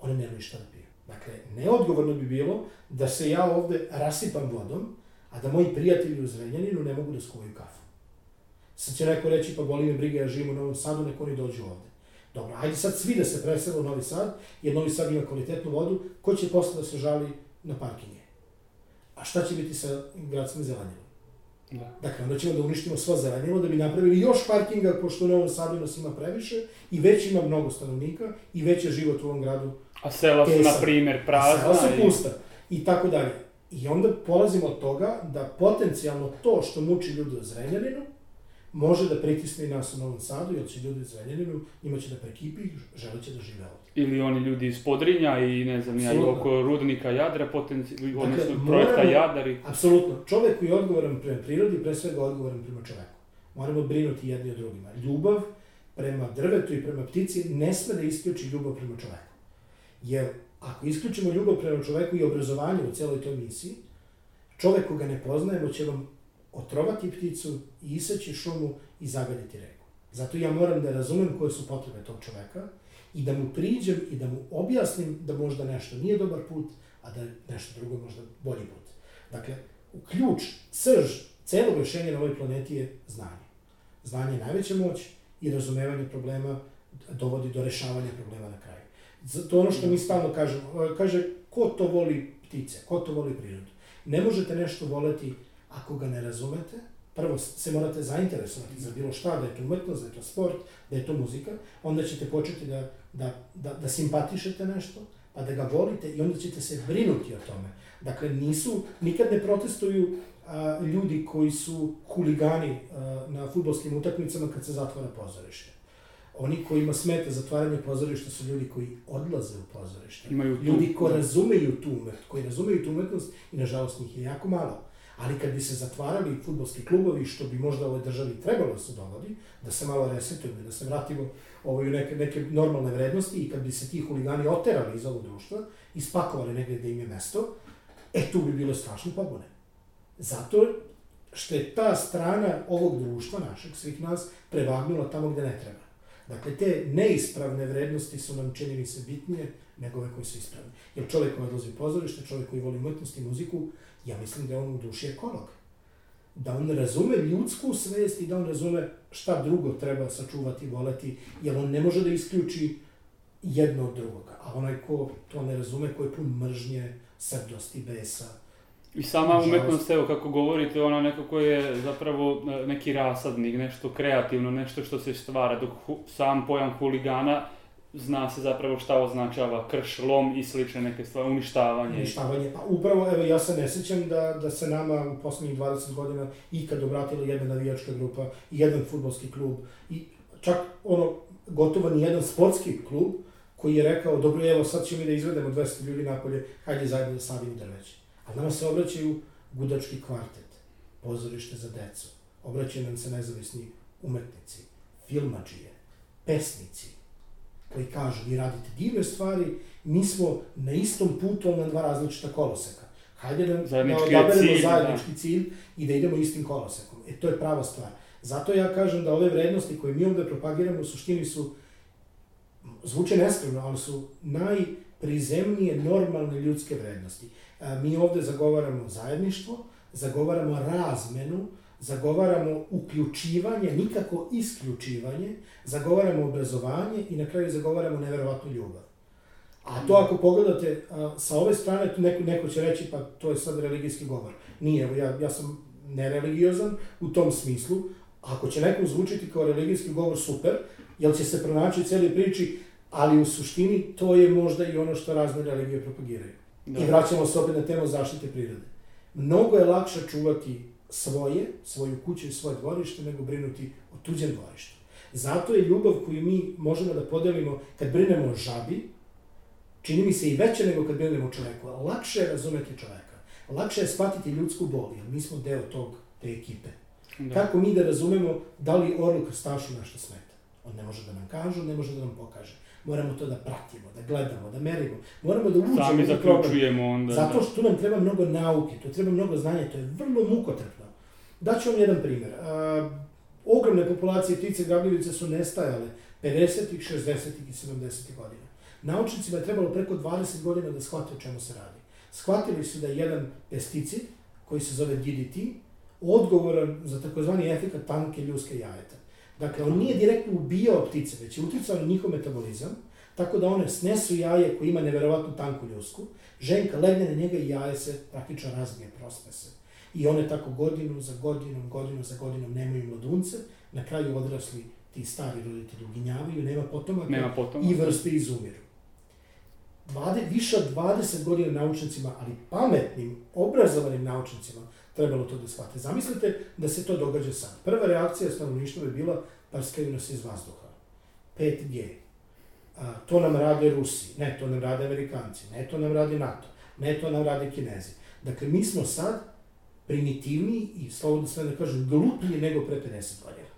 One nemaju šta da piju. Dakle, neodgovorno bi bilo da se ja ovde rasipam vodom, a da moji prijatelji u Zrenjaninu ne mogu da skuvaju kafu. Sad će neko reći, pa boli me briga, ja živim u Novom Sadu, neko oni dođu ovde. Dobro, ajde sad svi da se presele u Novi Sad, jer Novi Sad ima kvalitetnu vodu, ko će posle da se žali na parkinje? A šta će biti sa gradskim zelenjima? Da. Dakle, onda ćemo da uništimo sva zelenilo da bi napravili još parkinga, pošto u Novom Sadu nas ima previše i već ima mnogo stanovnika i već je život u ovom gradu A sela su, na primer, prazna. A sela su pusta i tako dalje. I onda polazimo od toga da potencijalno to što muči ljude u Zrenjaninu, može da pritisne i nas u Novom Sadu, jer će ljudi iz Zrenjaninu, njima će da prekipi i želeće da žive ovdje. Ili oni ljudi iz Podrinja i ne znam ja, oko rudnika Jadra, potenci... dakle, odnosno projekta Jadar. I... Apsolutno. Čovek koji je odgovoran prema prirodi, pre svega odgovoran prema čoveku. Moramo brinuti jedni o drugima. Ljubav prema drvetu i prema ptici ne sme da isključi ljubav prema čoveku. Jer ako isključimo ljubav prema čoveku i obrazovanje u celoj toj misiji, čovek koga ne poznajemo će vam otrovati pticu, isaći šumu i zagaditi reku. Zato ja moram da razumem koje su potrebe tog čoveka i da mu priđem i da mu objasnim da možda nešto nije dobar put, a da nešto drugo možda bolji put. Dakle, ključ, srž celog rešenja na ovoj planeti je znanje. Znanje je najveća moć i razumevanje problema dovodi do rešavanja problema na kraju. To ono što mi stalno kažemo. Kaže, ko to voli ptice, ko to voli prirodu? Ne možete nešto voleti Ako ga ne razumete, prvo se morate zainteresovati za bilo šta, da je to umetnost, da je to sport, da je to muzika, onda ćete početi da, da, da, da simpatišete nešto, pa da ga volite i onda ćete se brinuti o tome. Dakle, nisu, nikad ne protestuju a, ljudi koji su huligani a, na futbolskim utakmicama kad se zatvara pozorište. Oni koji ima smeta zatvaranje pozorišta su ljudi koji odlaze u pozorište. Imaju tu, ljudi koji da. razumeju tu umetnost, koji razumeju tu umetnost i nažalost njih je jako malo. Ali kad bi se zatvarali futbolski klubovi, što bi možda ovoj državi trebalo da se dogodi, da se malo resetujemo, da se vratimo ovo, u neke, neke normalne vrednosti i kad bi se ti huligani oterali iz ovog društva i spakovali negde gde im je mesto, e tu bi bilo strašno pobune. Zato što je ta strana ovog društva našeg, svih nas, prevagnula tamo gde ne treba. Dakle, te neispravne vrednosti su nam, čini mi se, bitnije nego ove koje su ispravne. Jer čovjek koji odlazi u pozorište, čovjek koji voli umetnost i muziku, ja mislim da je on u duši ekolog. Da on razume ljudsku svest i da on razume šta drugo treba sačuvati voleti, jer on ne može da isključi jedno od drugoga. A onaj ko to ne razume, ko je pun mržnje, srdosti, besa, I sama umetnost, evo kako govorite, ona nekako je zapravo e, neki rasadnik, nešto kreativno, nešto što se stvara, dok hu, sam pojam huligana zna se zapravo šta označava krš, lom i slične neke stvari, uništavanje. Uništavanje, pa upravo, evo, ja se ne sećam da, da se nama u poslednjih 20 godina ikad obratila jedna navijačka grupa, jedan futbolski klub, i čak ono, gotovo ni jedan sportski klub koji je rekao, dobro, evo, sad ćemo da izvedemo 200 ljudi napolje, hajde zajedno da sadimo drveće. A nama se obraćaju gudački kvartet, pozorište za decu, obraćaju nam se nezavisni umetnici, filmačije, pesnici, koji kažu vi radite divne stvari, mi smo na istom putu, ali na dva različita koloseka. Hajde da, da Zajednički odaberemo cilj, da. zajednički cilj i da idemo istim kolosekom. E, to je prava stvar. Zato ja kažem da ove vrednosti koje mi ovde propagiramo u suštini su, zvuče neskromno, ali su najprizemnije normalne ljudske vrednosti. E, mi ovde zagovaramo zajedništvo, zagovaramo razmenu, zagovaramo uključivanje, nikako isključivanje, zagovaramo obrazovanje i na kraju zagovaramo neverovatnu ljubav. A to ako pogledate a, sa ove strane, tu neko, neko će reći pa to je sad religijski govor. Nije, ja, ja sam nereligiozan u tom smislu. Ako će nekom zvučiti kao religijski govor, super, jer će se pronaći cijeli priči, ali u suštini to je možda i ono što razne religije propagiraju. Da. I vraćamo se opet na temu zaštite prirode. Mnogo je lakše čuvati svoje, svoju kuću i svoje dvorište, nego brinuti o tuđem dvorištu. Zato je ljubav koju mi možemo da podelimo kad brinemo o žabi, čini mi se i veće nego kad brinemo o čoveku. Lakše je razumeti čoveka. Lakše je shvatiti ljudsku bol, jer mi smo deo tog, te ekipe. Da. Kako mi da razumemo da li orlu krstašu nešto smeta? On ne može da nam kaže, on ne može da nam pokaže. Moramo to da pratimo, da gledamo, da merimo. Moramo da uđemo Sami zaključujemo onda. Zato da. što tu nam treba mnogo nauke, tu treba mnogo znanja, to je vrlo mukotrpno. Daću vam jedan primjer. A, ogromne populacije ptice grabljivice su nestajale 50-ih, 60-ih i 70-ih godina. Naučnicima je trebalo preko 20 godina da shvate o čemu se radi. Shvatili su da je jedan pesticid, koji se zove DDT, odgovoran za takozvani efekat tanke ljuske jajeta. Dakle, on nije direktno ubijao ptice, već je uticao na njihov metabolizam, tako da one snesu jaje koje ima neverovatnu tanku ljusku, ženka legne na njega i jaje se praktično razbije, prospe se. I one tako godinu za godinom, godinu za godinom nemaju mladunce, na kraju odrasli ti stari roditelji uginjavaju, nema potomaka Nema potom. i vrste izumiru. Vlade, više od 20 godina naučnicima, ali pametnim, obrazovanim naučnicima, trebalo to da shvate. Zamislite da se to događa sad. Prva reakcija stanovništva bi bila prskaju nas iz vazduha. 5G. A, to nam rade Rusi, ne, to nam rade Amerikanci, ne, to nam radi NATO, ne, to nam rade Kinezi. Dakle, mi smo sad primitivniji i, slobodno sve da kažem, gluplji nego pre 50 godina.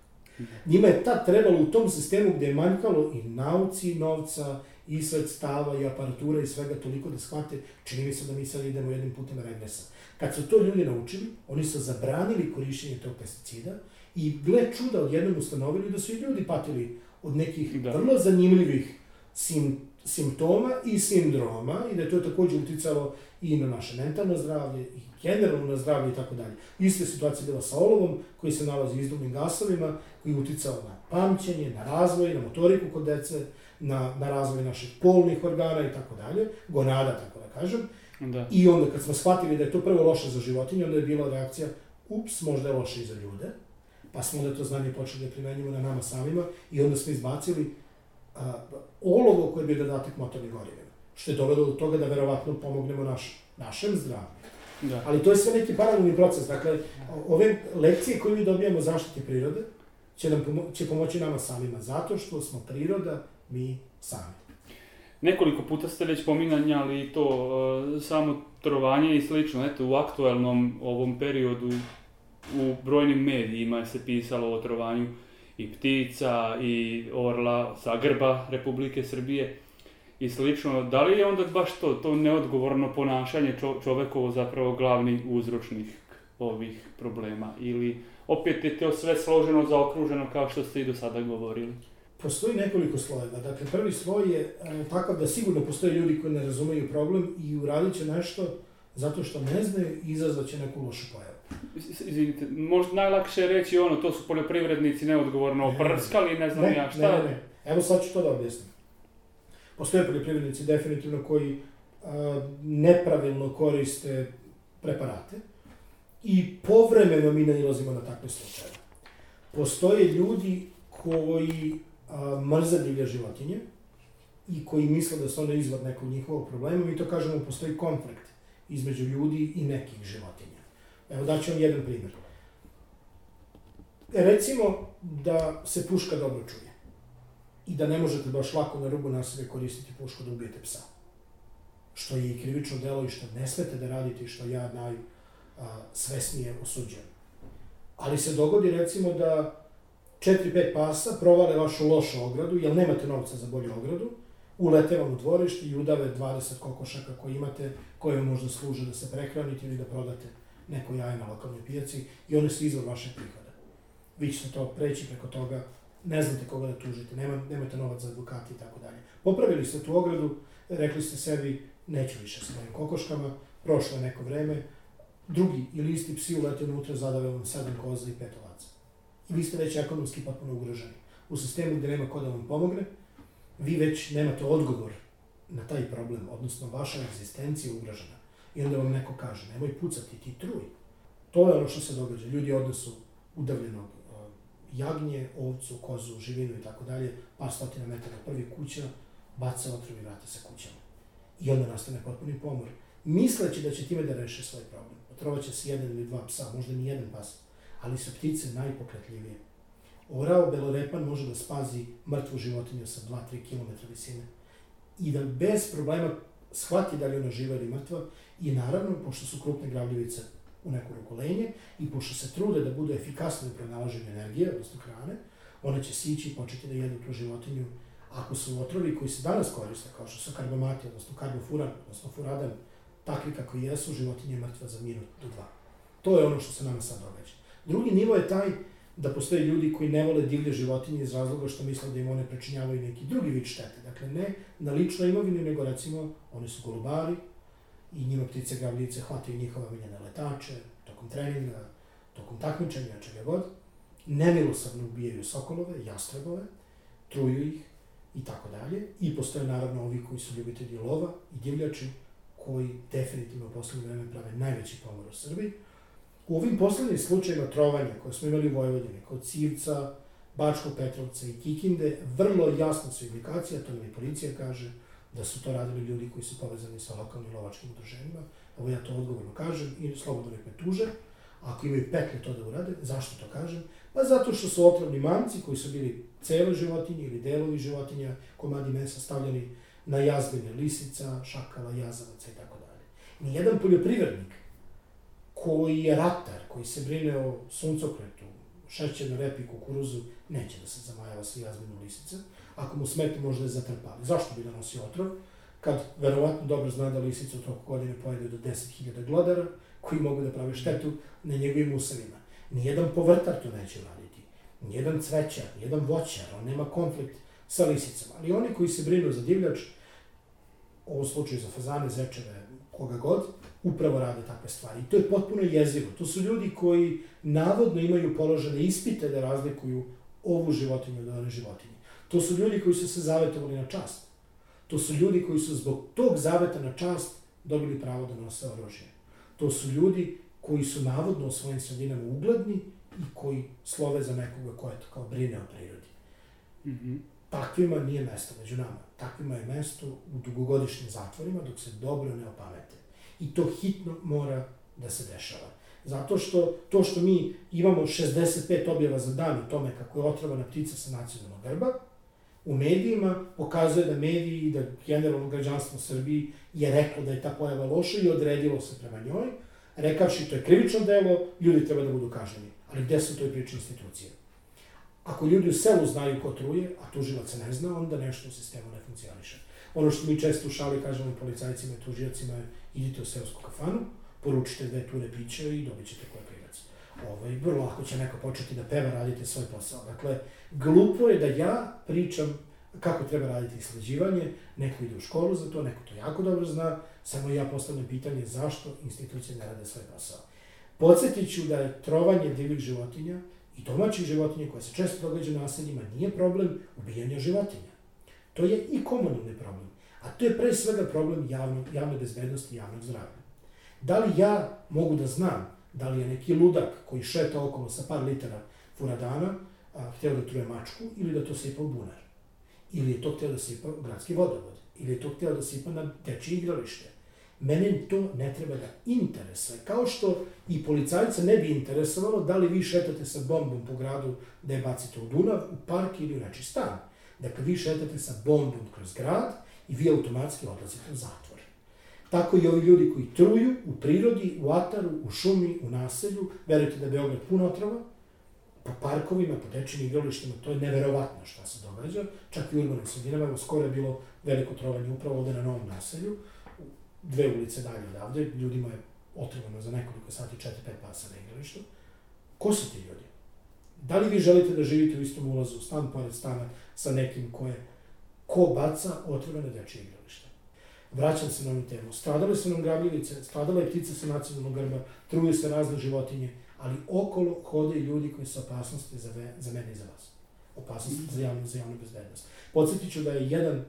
Njima je tad trebalo u tom sistemu gde je manjkalo i nauci novca, i sredstava, i aparatura i svega toliko da shvate, čini mi se da mi sad idemo jednim putem regresa. Kad su to ljudi naučili, oni su zabranili korišćenje tog pesticida i gle čuda odjednom ustanovili da su i ljudi patili od nekih Da. vrlo zanimljivih sim, simptoma i sindroma i da je to takođe uticalo i na naše mentalno zdravlje i generalno na zdravlje i tako dalje. Ista je situacija bila sa olovom koji se nalazi u izduvnim gasovima, koji je uticao na pamćenje, na razvoj, na motoriku kod dece, na, na razvoj naših polnih organa i tako dalje, gonada, tako da kažem. Da. I onda kad smo shvatili da je to prvo loše za životinje, onda je bila reakcija, ups, možda je loše i za ljude, pa smo onda to znanje počeli da primenjujemo na nama samima i onda smo izbacili a, olovo koje bi dodatak motornim gorivima, što je dovelo do toga da verovatno pomognemo naš, našem zdravlju. Da. Ali to je sve neki paralelni proces. Dakle, ove lekcije koje mi dobijamo zaštiti prirode će, nam pomo će pomoći nama samima, zato što smo priroda mi sami. Nekoliko puta ste već pominjali to e, samo trovanje i slično. Eto, u aktualnom ovom periodu u brojnim medijima se pisalo o trovanju i ptica i orla sa grba Republike Srbije i slično. Da li je onda baš to, to neodgovorno ponašanje čo, čovekovo zapravo glavni uzročnik ovih problema? Ili opet je to sve složeno, zaokruženo kao što ste i do sada govorili? Postoji nekoliko slojeva. Dakle, prvi sloj je e, takav da sigurno postoje ljudi koji ne razumeju problem i uradit će nešto zato što ne znaju i izazvaće neku lošu pojavu. Izvinite, možda najlakše je reći ono, to su poljoprivrednici neodgovorno Ne, oprskali, ne znam ne, ja šta. Ne, ne, ne. Evo sad ću to da objasnim. Postoje poljoprivrednici definitivno koji a, nepravilno koriste preparate i povremeno mi nailazimo na takve slučaje. Postoje ljudi koji a, mrze divlje životinje i koji misle da su one izvor nekog njihovog problema, mi to kažemo postoji konflikt između ljudi i nekih životinja. Evo daću vam jedan primjer. Recimo da se puška dobro čuje i da ne možete baš lako na rubu naselja koristiti pušku da ubijete psa. Što je i krivično delo i što ne smete da radite i što ja najsvesnije osuđujem. Ali se dogodi recimo da 4-5 pasa provale vašu lošu ogradu, jer nemate novca za bolju ogradu, ulete vam u dvorište i udave 20 kokošaka koje imate, koje možda služe da se prehranite ili da prodate neko jaje na lokalnoj pijaci i one su izvor vašeg prihoda. Vi ćete to preći preko toga, ne znate koga da tužite, nema, nemate novac za advokati i tako dalje. Popravili ste tu ogradu, rekli ste sebi, neću više sa mojim kokoškama, prošlo je neko vreme, drugi ili isti psi ulete unutra, zadave vam sedam koza i pet ovaca. Vi ste već ekonomski potpuno ugroženi. U sistemu gde nema ko da vam pomogne, vi već nemate odgovor na taj problem, odnosno vaša egzistencija je ugrožena. I onda vam neko kaže, nemoj pucati, ti truj. To je ono što se događa. Ljudi odnesu udavljenog jagnje, ovcu, kozu, živinu i tako dalje, par stotina metara prvi kuća, baca otrov i vrate se kućama. I onda nastane potpuni pomor. Misleći da će time da reše svoj problem. Otrovaće se jedan ili dva psa, možda ni jedan pas, ali su ptice najpokretljivije. Orao belorepan može da spazi mrtvu životinju sa 2-3 km visine i da bez problema shvati da li ona živa ili mrtva i naravno, pošto su krupne gravljivice u neku ruku lenje i pošto se trude da budu efikasne u pronalaženju energije, odnosno hrane, one će sići i početi da jedu tu životinju. Ako su otrovi koji se danas koriste, kao što su karbomati, odnosno karbofuran, odnosno furadan, takvi kako jesu, životinje je mrtva za minut do dva. To je ono što se nama sad događa. Drugi nivo je taj da postoje ljudi koji ne vole divlje životinje iz razloga što misle da im one prečinjavaju neki drugi vid štete. Dakle, ne na ličnoj imovini, nego recimo, oni su golubari i njima ptice gravljice hvataju njihove omiljene letače, tokom treninga, tokom takmičenja, čega god. Nemilosavno ubijaju sokolove, jastrebove, truju ih i tako dalje. I postoje naravno ovi koji su ljubitelji lova i divljači, koji definitivno u poslednje vreme prave najveći pomor u Srbiji. U ovim poslednjim slučajima trovanja koje smo imali u Vojvodini, kod Civca, Bačkog Petrovca i Kikinde, vrlo jasna su indikacija, to nam i policija kaže, da su to radili ljudi koji su povezani sa lokalnim lovačkim udruženjima. Ovo ja to odgovorno kažem i slobodno nek me tuže. Ako imaju petlje to da urade, zašto to kažem? Pa zato što su otrovni mamci koji su bili cele životinje ili delovi životinja, komadi mesa stavljeni na jazbine lisica, šakala, jazavaca i tako dalje. Nijedan poljoprivrednik koji je ratar, koji se brine o suncokretu, šećernoj repi, kukuruzu, neće da se zamajava sa jazminu lisice. Ako mu smete, možda je zatrpali. Zašto bi nosi otrov? Kad verovatno dobro zna da lisice u toku godine pojede do 10.000 glodara, koji mogu da prave štetu na njegovim usevima. Nijedan povrtar to neće raditi. Nijedan cvećar, nijedan voćar, on nema konflikt sa lisicama. Ali oni koji se brinu za divljač, u ovom slučaju za fazane, zečeve, koga god, upravo rade takve stvari. I to je potpuno jezivo. To su ljudi koji navodno imaju položene ispite da razlikuju ovu životinju od one životinje. To su ljudi koji su se zavetovali na čast. To su ljudi koji su zbog tog zaveta na čast dobili pravo da nose oružje. To su ljudi koji su navodno u svojim sredinama ugledni i koji slove za nekoga ko je to kao brine o prirodi. Mm -hmm. Takvima nije mesto među nama. Takvima je mesto u dugogodišnjim zatvorima dok se dobro ne opamete. I to hitno mora da se dešava. Zato što to što mi imamo 65 objava za dan o tome kako je otrovana ptica sa nacionalnog grba, u medijima pokazuje da mediji i da generalno građanstvo Srbiji je reklo da je ta pojava loša i odredilo se prema njoj, rekavši to je krivično delo, ljudi treba da budu kažnjeni. Ali gde su toj priči institucije? Ako ljudi u selu znaju ko truje, a tužilac ne zna, onda nešto u sistemu ne funkcioniše. Ono što mi često u šali kažemo policajcima i tužijacima je idite u seosku kafanu, poručite dve ture pića i dobit ćete koje krivac. Ovaj, vrlo lako će neko početi da peva, radite svoj posao. Dakle, glupo je da ja pričam kako treba raditi isleđivanje, neko ide u školu za to, neko to jako dobro zna, samo ja postavljam pitanje zašto institucije ne rade svoj posao. Podsjetit ću da je trovanje divih životinja i domaćih životinja koje se često događa u naseljima nije problem ubijanja životinja. To je i komunalni problem. A to je pre svega problem javno, javne bezbednosti i javnog zdravlja. Da li ja mogu da znam da li je neki ludak koji šeta okolo sa par litara furadana a, hteo da truje mačku ili da to sipa u bunar? Ili je to hteo da sipa u gradski vodovod? Ili je to hteo da sipa na dečije igralište? Mene to ne treba da interesuje. Kao što i policajca ne bi interesovalo da li vi šetate sa bombom po gradu da je bacite u Dunav, u park ili u neči stan. Dakle, vi šetate sa bombom kroz grad i vi automatski odlazite u zatvor. Tako i ovi ljudi koji truju u prirodi, u ataru, u šumi, u naselju, verujete da je Beograd puno otrova, po parkovima, po dečim igralištima, to je neverovatno šta se događa, čak i u urbanim sredinama, evo skoro je bilo veliko trovanje upravo ovde na novom naselju, dve ulice dalje odavde, ljudima je otrovano za nekoliko sati 4-5 pasa na igralištu. Ko su ti ljudi? Da li vi želite da živite u istom ulazu, stan pored stana, sa nekim ko je, ko baca otvorene dečje igralište? Vraćam se na ovu temu. Stradale su nam grabljivice, stradala je ptica sa nacionalnog grba, truju se razne životinje, ali okolo hode ljudi koji su opasnosti za, ve, za mene i za vas. Opasnosti za javnu, za javnu bezbednost. Podsjetit ću da je jedan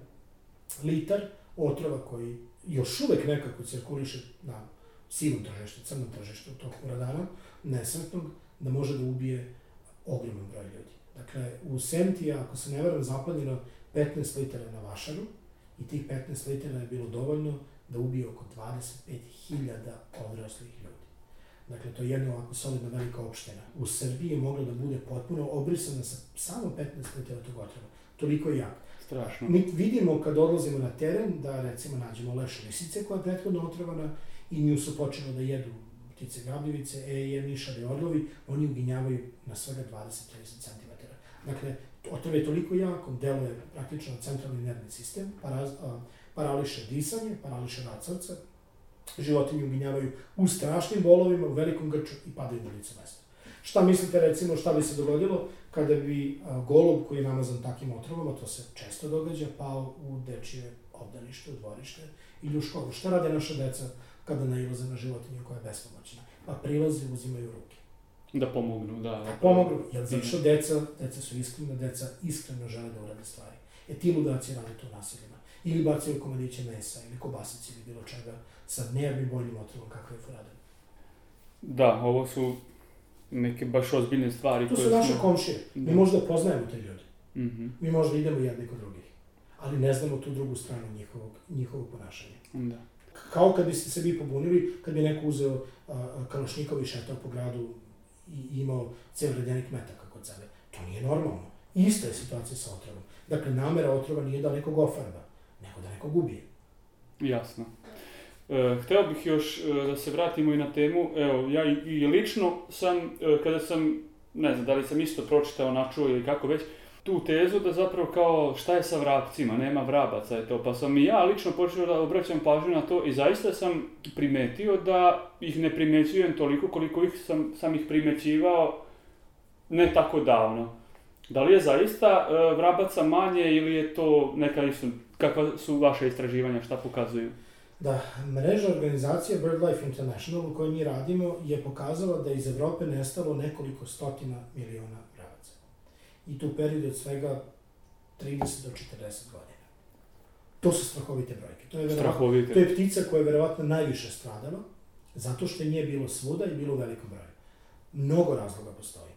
litar otrova koji još uvek nekako cirkuliše na sivom tržištu, crnom tržištu tog uradana, nesretnog, da može da ubije ogroman broj ljudi. Dakle, u Senti, ako se ne varam, zaplanjeno 15 litara na vašaru i tih 15 litara je bilo dovoljno da ubije oko 25.000 odraslih ljudi. Dakle, to je jedna ovako solidna velika opština. U Srbiji je mogla da bude potpuno obrisana sa samo 15 litara tog otrova. Toliko je jak. Strašno. Mi vidimo kad odlazimo na teren da recimo nađemo leš lisice koja je prethodno otrovana i nju su počele da jedu ptice grabljivice, eje, mišari, orlovi, oni uginjavaju na svega 20-30 cm. Dakle, otrov je toliko jak, on deluje praktično centralni nervni sistem, paraz, a, parališe disanje, parališe rad srca, životinje uginjavaju u strašnim bolovima, u velikom grču i padaju na lice mesta. Šta mislite recimo šta bi se dogodilo kada bi a, golub koji je namazan otrovom, a to se često događa, pao u dečije obdanište, u dvorište ili u školu? Šta rade naša deca kada nailaze na životinju koja je bespomoćna? Pa prilaze uzimaju ruke. Da pomognu, da. Da pomognu, jer zato što deca, deca su iskrena, deca iskreno žele da urade stvari. E ti ludaci rade to nasilima. Ili bacaju komadiće mesa, ili kobasice, ili bilo čega, sa nervnim boljim otrovom kakve je furadan. Da, ovo su neke baš ozbiljne stvari To su naše komšije. Mi Da. možda poznajemo te ljude. Mhm, Mi možda idemo jedni kod drugih. Ali ne znamo tu drugu stranu njihovog, njihovog ponašanja. da. Kao kad biste se vi pobunili, kad bi neko uzeo a, kalašnikov i šetao po gradu i imao ceo redenik metaka kod sebe. To nije normalno. Ista je situacija sa otrovom. Dakle, namera otrova nije da nekog ofarba, nego da nekog ubije. Jasno. E, hteo bih još e, da se vratimo i na temu, evo, ja i, i lično sam, e, kada sam, ne znam, da li sam isto pročitao, načuo ili kako već, tu tezu da zapravo kao šta je sa vrapcima, nema vrabaca je to, pa sam i ja lično počeo da obraćam pažnju na to i zaista sam primetio da ih ne primećujem toliko koliko ih sam, sam ih primećivao ne tako davno. Da li je zaista e, vrabaca manje ili je to neka isto, kakva su vaše istraživanja, šta pokazuju? Da, mreža organizacija BirdLife International u kojoj mi radimo je pokazala da iz Evrope nestalo nekoliko stotina miliona I tu period od svega 30 do 40 godina. To su strahovite brojke. To je, verovatno, to je ptica koja je verovatno najviše stradala, zato što je nije bilo svuda i bilo u velikom broju. Mnogo razloga postoji.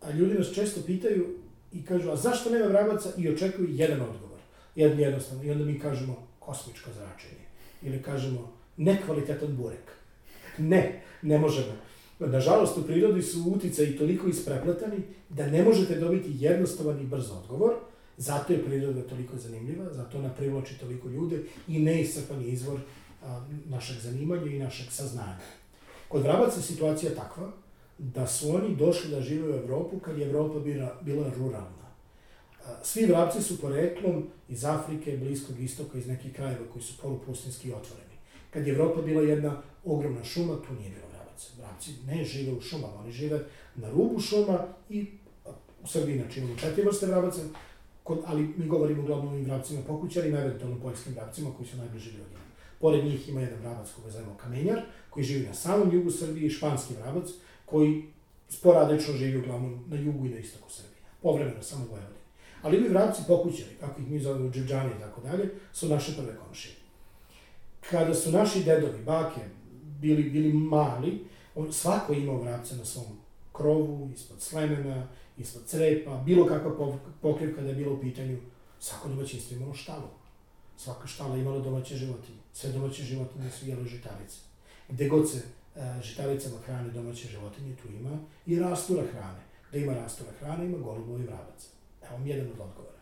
A ljudi nas često pitaju i kažu, a zašto nema vrabaca? I očekuju jedan odgovor. Jedan jednostavno. I onda mi kažemo, kosmičko zračenje. Ili kažemo, nekvalitetan burek. Ne, ne možemo. Nažalost, u prirodi su uticaji toliko isprepletani da ne možete dobiti jednostavan i brz odgovor, zato je priroda toliko zanimljiva, zato ona privlači toliko ljude i neiscrpan je izvor a, našeg zanimanja i našeg saznanja. Kod vrabaca je situacija takva da su oni došli da žive u Evropu kad je Evropa bila, bila ruralna. Svi vrapci su poreklom iz Afrike, Bliskog istoka, iz nekih krajeva koji su polupustinski otvoreni. Kad je Evropa bila jedna ogromna šuma, tu nije bilo vrabaca. Vrapci ne žive u šumama, oni žive na rubu šuma i u Srbiji, znači imamo četiri vrste vrabaca, kod, ali mi govorimo uglavnom o ovim vrapcima pokućarima, eventualno poljskim vrapcima koji su najbliži ljudima. Pored njih ima jedan vrabac koga zovemo kamenjar, koji živi na samom jugu Srbije, španski vrabac, koji sporadično živi uglavnom na jugu i na istoku Srbije. Povremeno samo Vojvodini. Ali ovi vrapci pokućari, kako ih mi zovemo džedžani i tako dalje, su naše prve komšije. Kada su naši dedovi, bake, bili, bili mali, on, svako imao vrapca na svom krovu, ispod slemena, ispod crepa, bilo kakva pok- pokrivka da je bilo u pitanju, svako domaćinstvo imalo štalu. Svaka štala imala domaće životinje. Sve domaće životinje su jele žitarice. Gde god se e, žitaricama hrane domaće životinje, tu ima i rastura hrane. Da ima rastura hrane, ima golubov i vrabac. Evo vam jedan od odgovora.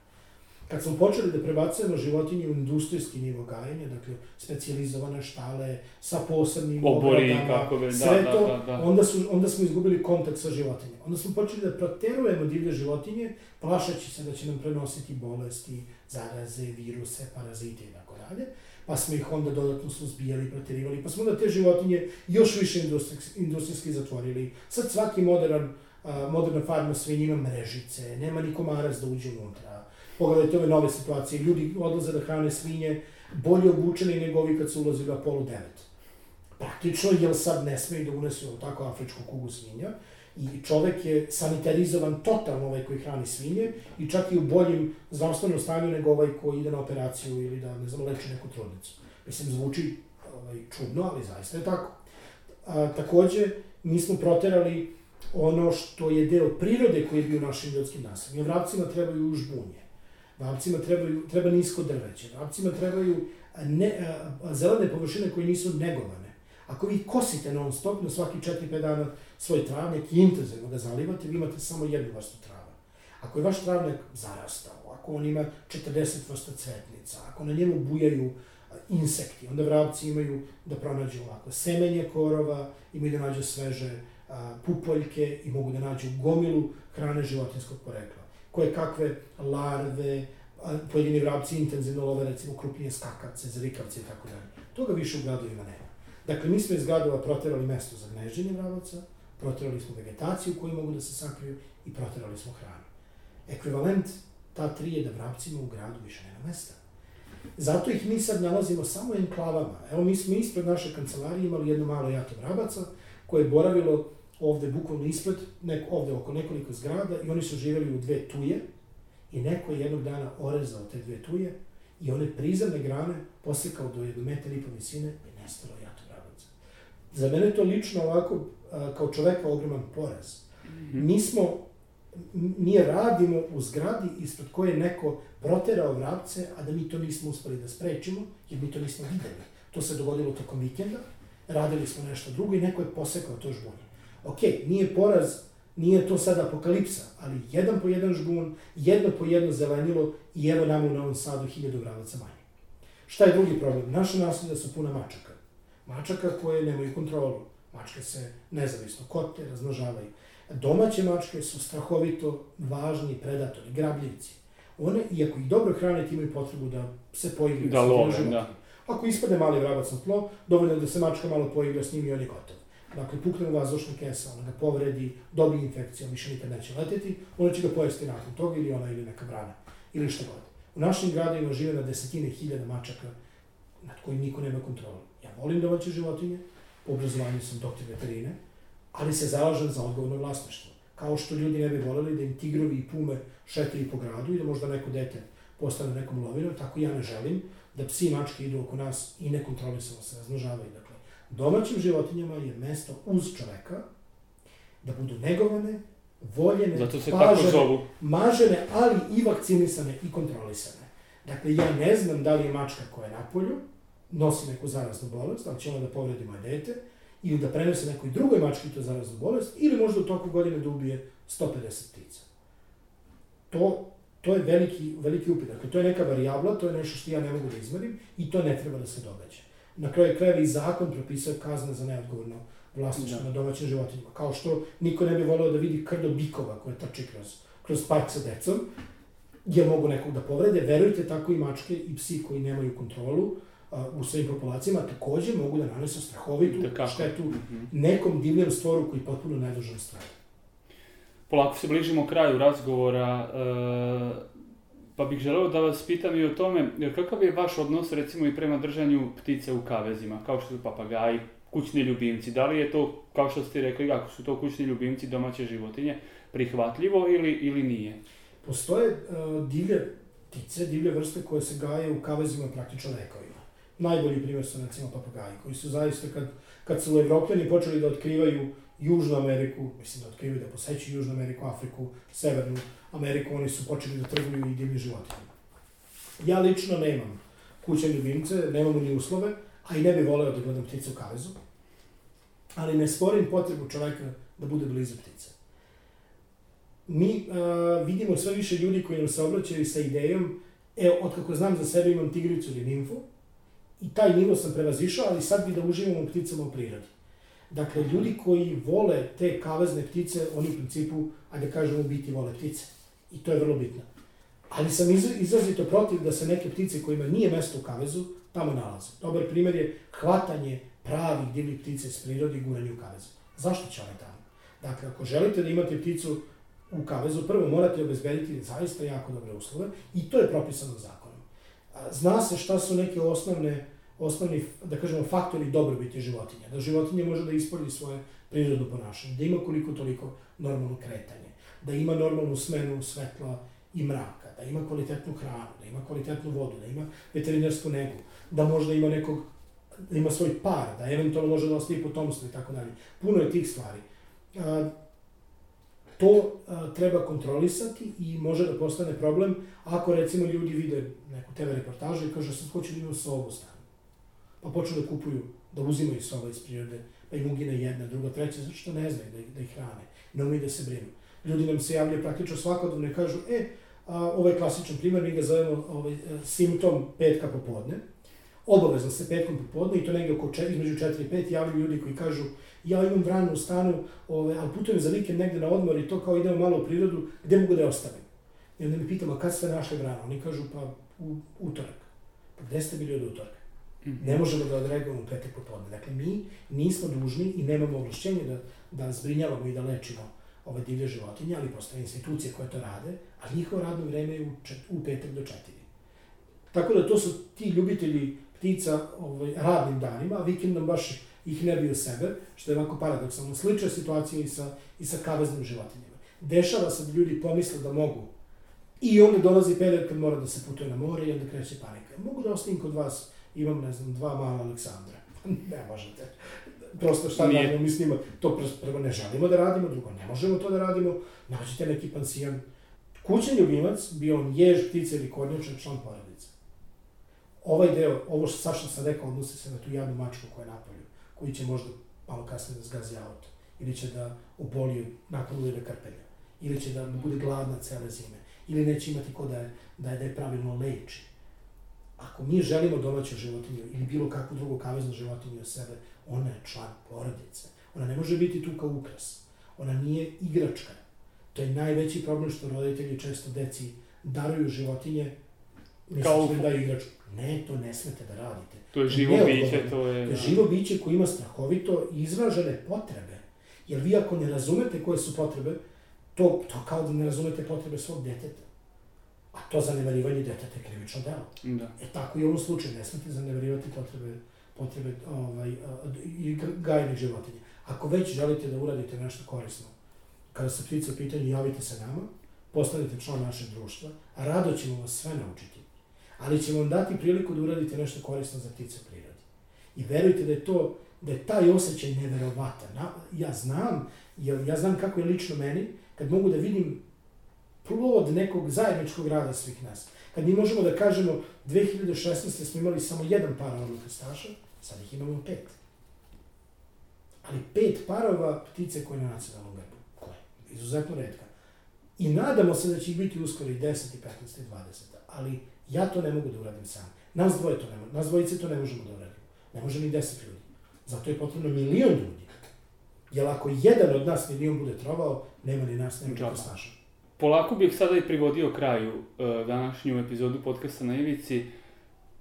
Kad smo počeli da prebacujemo životinje u industrijski nivo gajenja, dakle, specializovane štale, sa posebnim Obori, kako da, sve da, to, da, da. Onda, su, onda smo izgubili kontakt sa životinjama. Onda smo počeli da proterujemo divlje životinje, plašeći se da će nam prenositi bolesti, zaraze, viruse, parazite i tako dalje. Pa smo ih onda dodatno suzbijali, proterivali, pa smo onda te životinje još više industrijski, zatvorili. Sad svaki modern, moderna farma svinja ima mrežice, nema ni komarac da uđe unutra. Pogledajte ove nove situacije, ljudi odlaze da hrane svinje bolje obučeni nego ovi kad su ulazili u Apollo 9 praktično, jer sad ne smeju da unesu tako afričku kugu svinja i čovek je sanitarizovan totalno ovaj koji hrani svinje i čak i u boljim zdravstvenom stanju nego ovaj koji ide na operaciju ili da, ne znam, leči neku trudnicu. Mislim, zvuči ovaj, čudno, ali zaista je tako. A, takođe, mi smo proterali ono što je deo prirode koji je bio našim ljudskim naseljima. Vrapcima trebaju žbunje, vrapcima trebaju, treba nisko drveće, vrapcima trebaju ne, a, zelene površine koje nisu negovane. Ako vi kosite non stop na svaki 4-5 dana svoj travnjak i intenzivno ga zalivate, vi imate samo jednu vrstu trava. Ako je vaš travnjak zarastao, ako on ima 40 vrsta cvetnica, ako na njemu bujaju insekti, onda vrapci imaju da pronađu ovako semenje korova, imaju da nađu sveže pupoljke i mogu da nađu gomilu hrane životinskog porekla. Koje kakve larve, pojedini vrapci intenzivno love recimo krupnije skakavce, zrikavce i tako dalje. Toga više u gradovima nema. Dakle, mi smo iz gradova proterali mesto za gneženje vravaca, proterali smo vegetaciju koju mogu da se sakriju i proterali smo hranu. Ekvivalent ta tri je da vrapcima u gradu više nema mesta. Zato ih mi sad nalazimo samo enklavama. Evo, mi smo ispred naše kancelarije imali jedno malo jato vrabaca koje je boravilo ovde bukvalno ispred, nek, ovde oko nekoliko zgrada i oni su živeli u dve tuje i neko je jednog dana orezao te dve tuje i one prizemne grane posekao do jednog metra i po visine i nestalo jato vrabaca. Za mene to lično ovako, kao čoveka, ogroman poraz. Mi smo, mi radimo u zgradi ispred koje je neko proterao vrapce, a da mi to nismo uspeli da sprečimo, jer mi to nismo videli. To se dogodilo tokom vikenda, radili smo nešto drugo i neko je posekao to žbunje. Ok, nije poraz, nije to sad apokalipsa, ali jedan po jedan žbun, jedno po jedno zelenilo i evo nam u Novom Sadu hiljadu vravaca manje. Šta je drugi problem? Naša naselja su puna mačaka. Mačaka koje nemaju kontrolu. Mačke se nezavisno kote, razmnožavaju. Domaće mačke su strahovito važni predatori, grabljivci. One, iako ih dobro hranite, imaju potrebu da se poigraju Da sa love, da. Ako ispadne mali vrabac na tlo, dovoljno da se mačka malo poigra s njim i on je gotov. Dakle, pukne u vazdušna kesa, ona ga povredi, dobije infekciju, on više nikad neće leteti, ona će ga pojesti nakon toga ili ona ili neka brana, ili šta god. U našim gradovima žive na desetine hiljada mačaka nad kojim niko nema kontrolu. Ja volim domaće životinje, po obrazovanju sam doktor veterine, ali se zalažem za odgovorno vlasništvo. Kao što ljudi ne bi voleli da im tigrovi i pume šetaju po gradu i da možda neko dete postane nekom lovinom, tako ja ne želim da psi i mačke idu oko nas i nekontrolisano se razmnožavaju. Dakle, domaćim životinjama je mesto uz čoveka da budu negovane, voljene, Zato se tako pažene, zovu. mažene, ali i vakcinisane i kontrolisane. Dakle, ja ne znam da li je mačka koja je na polju, nosi neku zaraznu bolest, ali će ona da povredi moje dete, ili da prenese nekoj drugoj mački tu zaraznu bolest, ili možda u toku godine da ubije 150 ptica. To, to je veliki, veliki upit. Dakle, to je neka varijabla, to je nešto što ja ne mogu da izmerim i to ne treba da se događa. Na kraju krajeva i zakon propisuje kazne za neodgovorno vlasništvo Da. na domaćim životinjama. Kao što niko ne bi voleo da vidi krdo bikova koje trči kroz, kroz park sa decom, jer mogu nekog da povrede. Verujte, tako i mačke i psi koji nemaju kontrolu a, u svojim populacijama takođe mogu da nanesu strahovitu Itekako. štetu Mhm. nekom divljem stvoru koji potpuno nedužan stvar. Polako se bližimo kraju razgovora, e, pa bih želeo da vas pitam i o tome, jer kakav je vaš odnos recimo i prema držanju ptice u kavezima, kao što su papagaji, kućni ljubimci, da li je to, kao što ste rekli, ako su to kućni ljubimci domaće životinje, prihvatljivo ili, ili nije? Postoje uh, divlje ptice, divlje vrste koje se gaje u kavezima praktično vekovima. Najbolji primjer su recimo papagaji, koji su zaista kad, kad su evropljani počeli da otkrivaju Južnu Ameriku, mislim da otkrivaju da posećuju Južnu Ameriku, Afriku, Severnu Ameriku, oni su počeli da trguju i divlji životinjama. Ja lično nemam kućne ljubimce, nemam ni uslove, a i ne bih voleo da gledam ptice u kavezu, ali ne sporim potrebu čoveka da bude blizu ptice. Mi uh, vidimo sve više ljudi koji nam se obraćaju sa idejom E, otkako znam za sebe imam tigricu ili nimfu, i taj nivo sam prevazišao, ali sad bi da uživam u pticama u prirodi. Dakle, ljudi koji vole te kavezne ptice, oni u principu, ajde da kažemo, biti vole ptice. I to je vrlo bitno. Ali sam iz, izrazito protiv da se neke ptice kojima nije mesto u kavezu, tamo nalaze. Dobar primjer je hvatanje pravih divljih ptice s prirodi i guranje u kavezu. Zašto će one tamo? Dakle, ako želite da imate pticu u kavezu, prvo morate obezbediti zaista jako dobre uslove i to je propisano zakonom. Zna se šta su neke osnovne, osnovni, da kažemo, faktori dobrobiti životinja. Da životinja može da ispolji svoje prirodno ponašanje, da ima koliko toliko normalno kretanje, da ima normalnu smenu svetla i mraka, da ima kvalitetnu hranu, da ima kvalitetnu vodu, da ima veterinarsku negu, da možda ima nekog, da ima svoj par, da eventualno može da ostavi potomstvo i tako dalje. Puno je tih stvari. To treba kontrolisati i može da postane problem ako recimo ljudi vide neku TV reportažu i kaže sad hoću da imam sovu stanu. Pa počnu da kupuju, da uzimaju sova iz prirode, pa im ugine jedna, druga, treća, zato što ne znaju da, da ih hrane, ne umiju da se brinu. Ljudi nam se javljaju praktično svakodnevno i kažu, e, a, ovaj klasičan primer, mi ga zovemo ovaj, simptom petka popodne, obavezno se petkom popodne i to negde oko čet, između 4 i 5 javljaju ljudi koji kažu ja imam vranu u stanu, ove, ali putujem za vikend negde na odmor i to kao idemo malo u prirodu, gde mogu da je ostavim? I onda mi pitamo, kad ste našli vranu? Oni kažu, pa u utorak. Pa gde ste bili od utorka? Mm -hmm. Ne možemo da odreagujemo u petak popodne. Dakle, mi nismo dužni i nemamo ovlašćenje da, da zbrinjavamo i da lečimo ove divlje životinje, ali postoje institucije koje to rade, a njihovo radno vreme je u, čet, u petak do četiri. Tako da to su ti ljubitelji ptica ovaj, radnim danima, a vikendom baš ih ne bi u sebe, što je ovako paradoksalno. Slična situacija i sa, i sa kaveznim životinjama. Dešava se da ljudi pomisle da mogu i onda dolazi period kad mora da se putuje na more i onda kreće panika. Mogu da ostavim kod vas, imam, ne znam, dva mala Aleksandra. [laughs] ne možete. Prosto šta Nije. radimo mi s njima, to prvo ne želimo da radimo, drugo ne možemo to da radimo, nađite neki pansijan. Kućni ljubimac, bio on jež, ptica ili kornjačan, član porodice. Ovaj deo, ovo što Saša sam rekao, odnosi se na tu jadnu mačku koja je napolju koji će možda malo kasnije da zgazi auto, ili će da oboli nakon ujede krpelja, ili će da bude gladna cele zime, ili neće imati ko da je, da je, da je pravilno leči. Ako mi želimo domaću životinju ili bilo kakvu drugu kaveznu životinju od sebe, ona je član porodice. Ona ne može biti tu kao ukras. Ona nije igračka. To je najveći problem što roditelji često deci daruju životinje, kao da daju igračku. Ne, to ne smete da radite. To je živo ne, biće, to je... To je živo biće koje ima strahovito izražene potrebe. Jer vi ako ne razumete koje su potrebe, to, to kao da ne razumete potrebe svog deteta. A to zanemarivanje deteta je krivično delo. Da. E tako i u ovom slučaju ne smete zanemarivati potrebe, potrebe ovaj, i gajnih životinja. Ako već želite da uradite nešto korisno, kada se ptice pitanju, javite se nama, postanete član našeg društva, a rado ćemo vas sve naučiti ali ćemo vam dati priliku da uradite nešto korisno za ptice u prirodi. I verujte da je to, da je taj osjećaj neverovatan. Ja znam, jer ja znam kako je lično meni, kad mogu da vidim plod nekog zajedničkog rada svih nas. Kad mi možemo da kažemo, 2016. smo imali samo jedan par orlog krstaša, sad ih imamo pet. Ali pet parova ptice koje na nacionalnom grbu, koja je izuzetno redka. I nadamo se da će ih biti uskoro i 10, i 15, i 20. Ali Ja to ne mogu da uradim sam. Nas dvoje to ne možemo, nas dvojice to ne možemo da uradimo. Ne može ni deset ljudi. Zato je potrebno milion ljudi. Jer ako jedan od nas milion bude trovao, nema ni nas, nema ni snaža. Polako bih sada i privodio kraju uh, današnju epizodu podcasta na Ivici.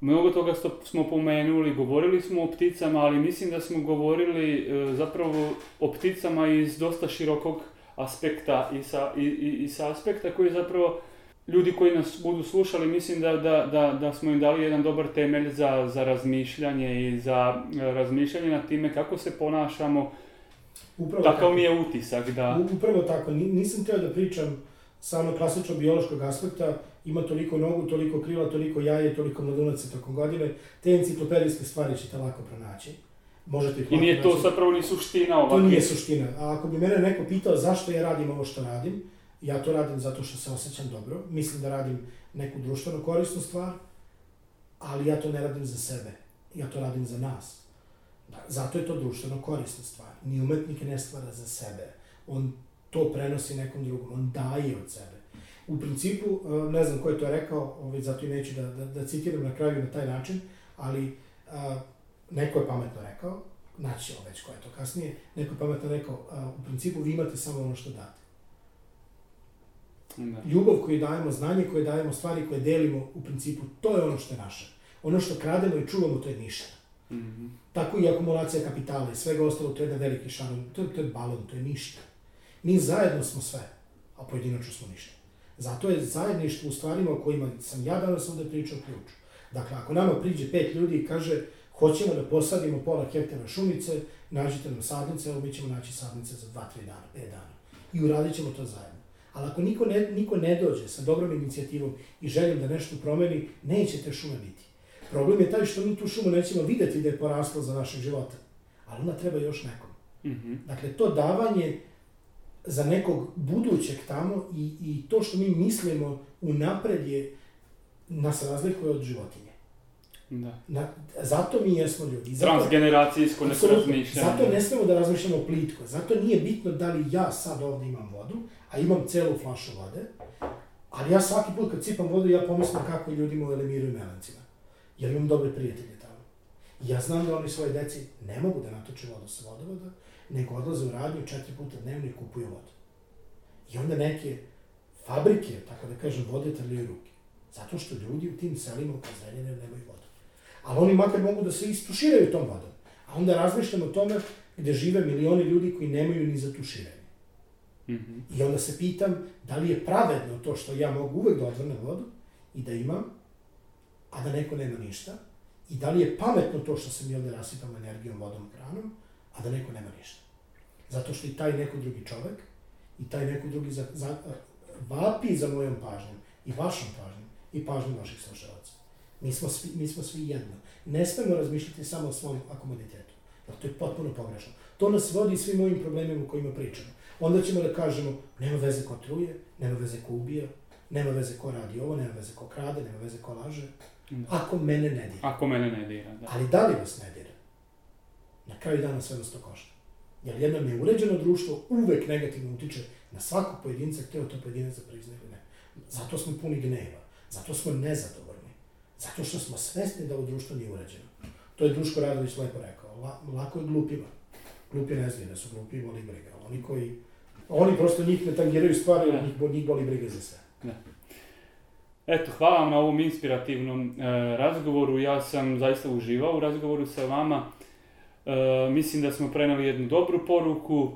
Mnogo toga smo pomenuli, govorili smo o pticama, ali mislim da smo govorili uh, zapravo o pticama iz dosta širokog aspekta i sa, i, i, i sa aspekta koji zapravo ljudi koji nas budu slušali, mislim da, da, da, da smo im dali jedan dobar temelj za, za razmišljanje i za e, razmišljanje na time kako se ponašamo. Upravo Takav tako. mi je utisak, da... Upravo tako, nisam teo da pričam samo klasično biološkog aspekta, ima toliko nogu, toliko krila, toliko jaje, toliko mladunaca tokom godine, te enciklopedijske stvari ćete lako pronaći. Možete ih I nije to zapravo ni suština ovakve. To nije suština. A ako bi mene neko pitao zašto ja radim ovo što radim, Ja to radim zato što se osjećam dobro, mislim da radim neku društveno korisnu stvar, ali ja to ne radim za sebe, ja to radim za nas. Da, zato je to društveno korisna stvar. Ni umetnik ne stvara za sebe. On to prenosi nekom drugom, on daje od sebe. U principu, uh, ne znam ko je to rekao, ovaj, zato i neću da, da, da citiram na kraju na taj način, ali uh, neko je pametno rekao, naći ćemo već ko je to kasnije, neko je pametno rekao, uh, u principu vi imate samo ono što date. Da. Ljubav koju dajemo, znanje koje dajemo, stvari koje delimo, u principu, to je ono što je naše. Ono što krademo i čuvamo, to je ništa. Mhm. Tako i akumulacija kapitala i svega ostalo, to je jedan veliki šanon, to, je- to je balon, to je ništa. Mi zajedno smo sve, a pojedinačno smo ništa. Zato je zajedništvo u stvarima o kojima sam ja danas ovde pričao ključ. Dakle, ako nama priđe pet ljudi i kaže hoćemo da posadimo pola hektara šumice, nađite nam sadnice, evo mi ćemo naći sadnice za dva, tri dana, pet dana. I uradit ćemo to zajedno. Ali ako niko ne, niko ne dođe sa dobrom inicijativom i željom da nešto promeni, neće te šume biti. Problem je taj što mi tu šumu nećemo videti da je porasla za našeg života, ali ona treba još nekom. Mhm. Dakle, to davanje za nekog budućeg tamo i, i to što mi mislimo unapred je, nas razlikuje od životinje. Da. Na, zato mi jesmo ljudi. Zato, Transgeneracijsko neko Apsolutno. razmišljanje. Zato ne smemo da razmišljamo plitko. Zato nije bitno da li ja sad ovde imam vodu, a imam celu flašu vode, ali ja svaki put kad cipam vodu, ja pomislim kako ljudima u Elemiru i Melancima. Jer imam dobre prijatelje tamo. Ja znam da oni svoje deci ne mogu da natoče vodu sa vodovoda, nego odlaze u radnju četiri puta dnevno i kupuju vodu. I onda neke fabrike, tako da kažem, vode trljaju ruke. Zato što ljudi u tim selima u Kazeljene nemaju vodu. Ali oni makar mogu da se istuširaju tom vodom. A onda razmišljam o tome gde žive milioni ljudi koji nemaju ni za tuširanje. Mhm. I onda se pitam da li je pravedno to što ja mogu uvek da odvrnem vodu i da imam, a da neko nema ništa. I da li je pametno to što se mi ovde rasipamo energijom, vodom, hranom, a da neko nema ništa. Zato što i taj neko drugi čovek i taj neko drugi za, za, vapi za mojom pažnjom i vašom pažnjom i pažnjom vaših slušalaca. Mi smo, svi, mi smo svi jedno. Ne smemo razmišljati samo o svom akomoditetu. Jer to je potpuno pogrešno. To nas vodi svim mojim problemima o kojima pričamo. Onda ćemo da kažemo, nema veze ko truje, nema veze ko ubija, nema veze ko radi ovo, nema veze ko krade, nema veze ko laže. Da. Ako mene ne dira. Ako mene ne dira, da. Ali da li vas ne dira? Na kraju dana sve nas to košta. Jer jedno neuređeno društvo uvek negativno utiče na svakog pojedinca, hteo to pojedinac da prizna ili ne. Zato smo puni gneva, zato smo nezadovoljni, zato što smo svesni da ovo društvo nije uređeno. To je Duško Radović lepo rekao, la, lako je glupima. Glupi ne znaju da su glupi, voli briga. Oni koji, oni prosto njih ne tangiraju stvari, Da. njih, njih boli briga za sve. Eto, hvala vam na ovom inspirativnom e, razgovoru. Ja sam zaista uživao u razgovoru sa vama. E, mislim da smo preneli jednu dobru poruku.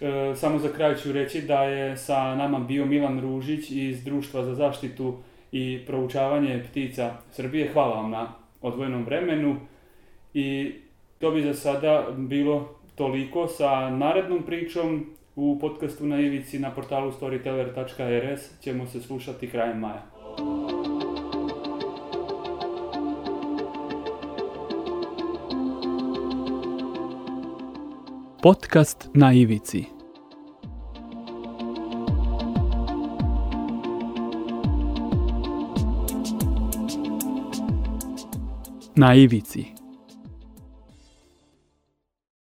E, samo za kraj ću reći da je sa nama bio Milan Ružić iz Društva za zaštitu i proučavanje ptica Srbije. Hvala vam na odvojenom vremenu. I to bi za sada bilo toliko sa narednom pričom u podcastu na Ivici na portalu storyteller.rs ćemo se slušati krajem maja. Podcast na ivici. Na ivici.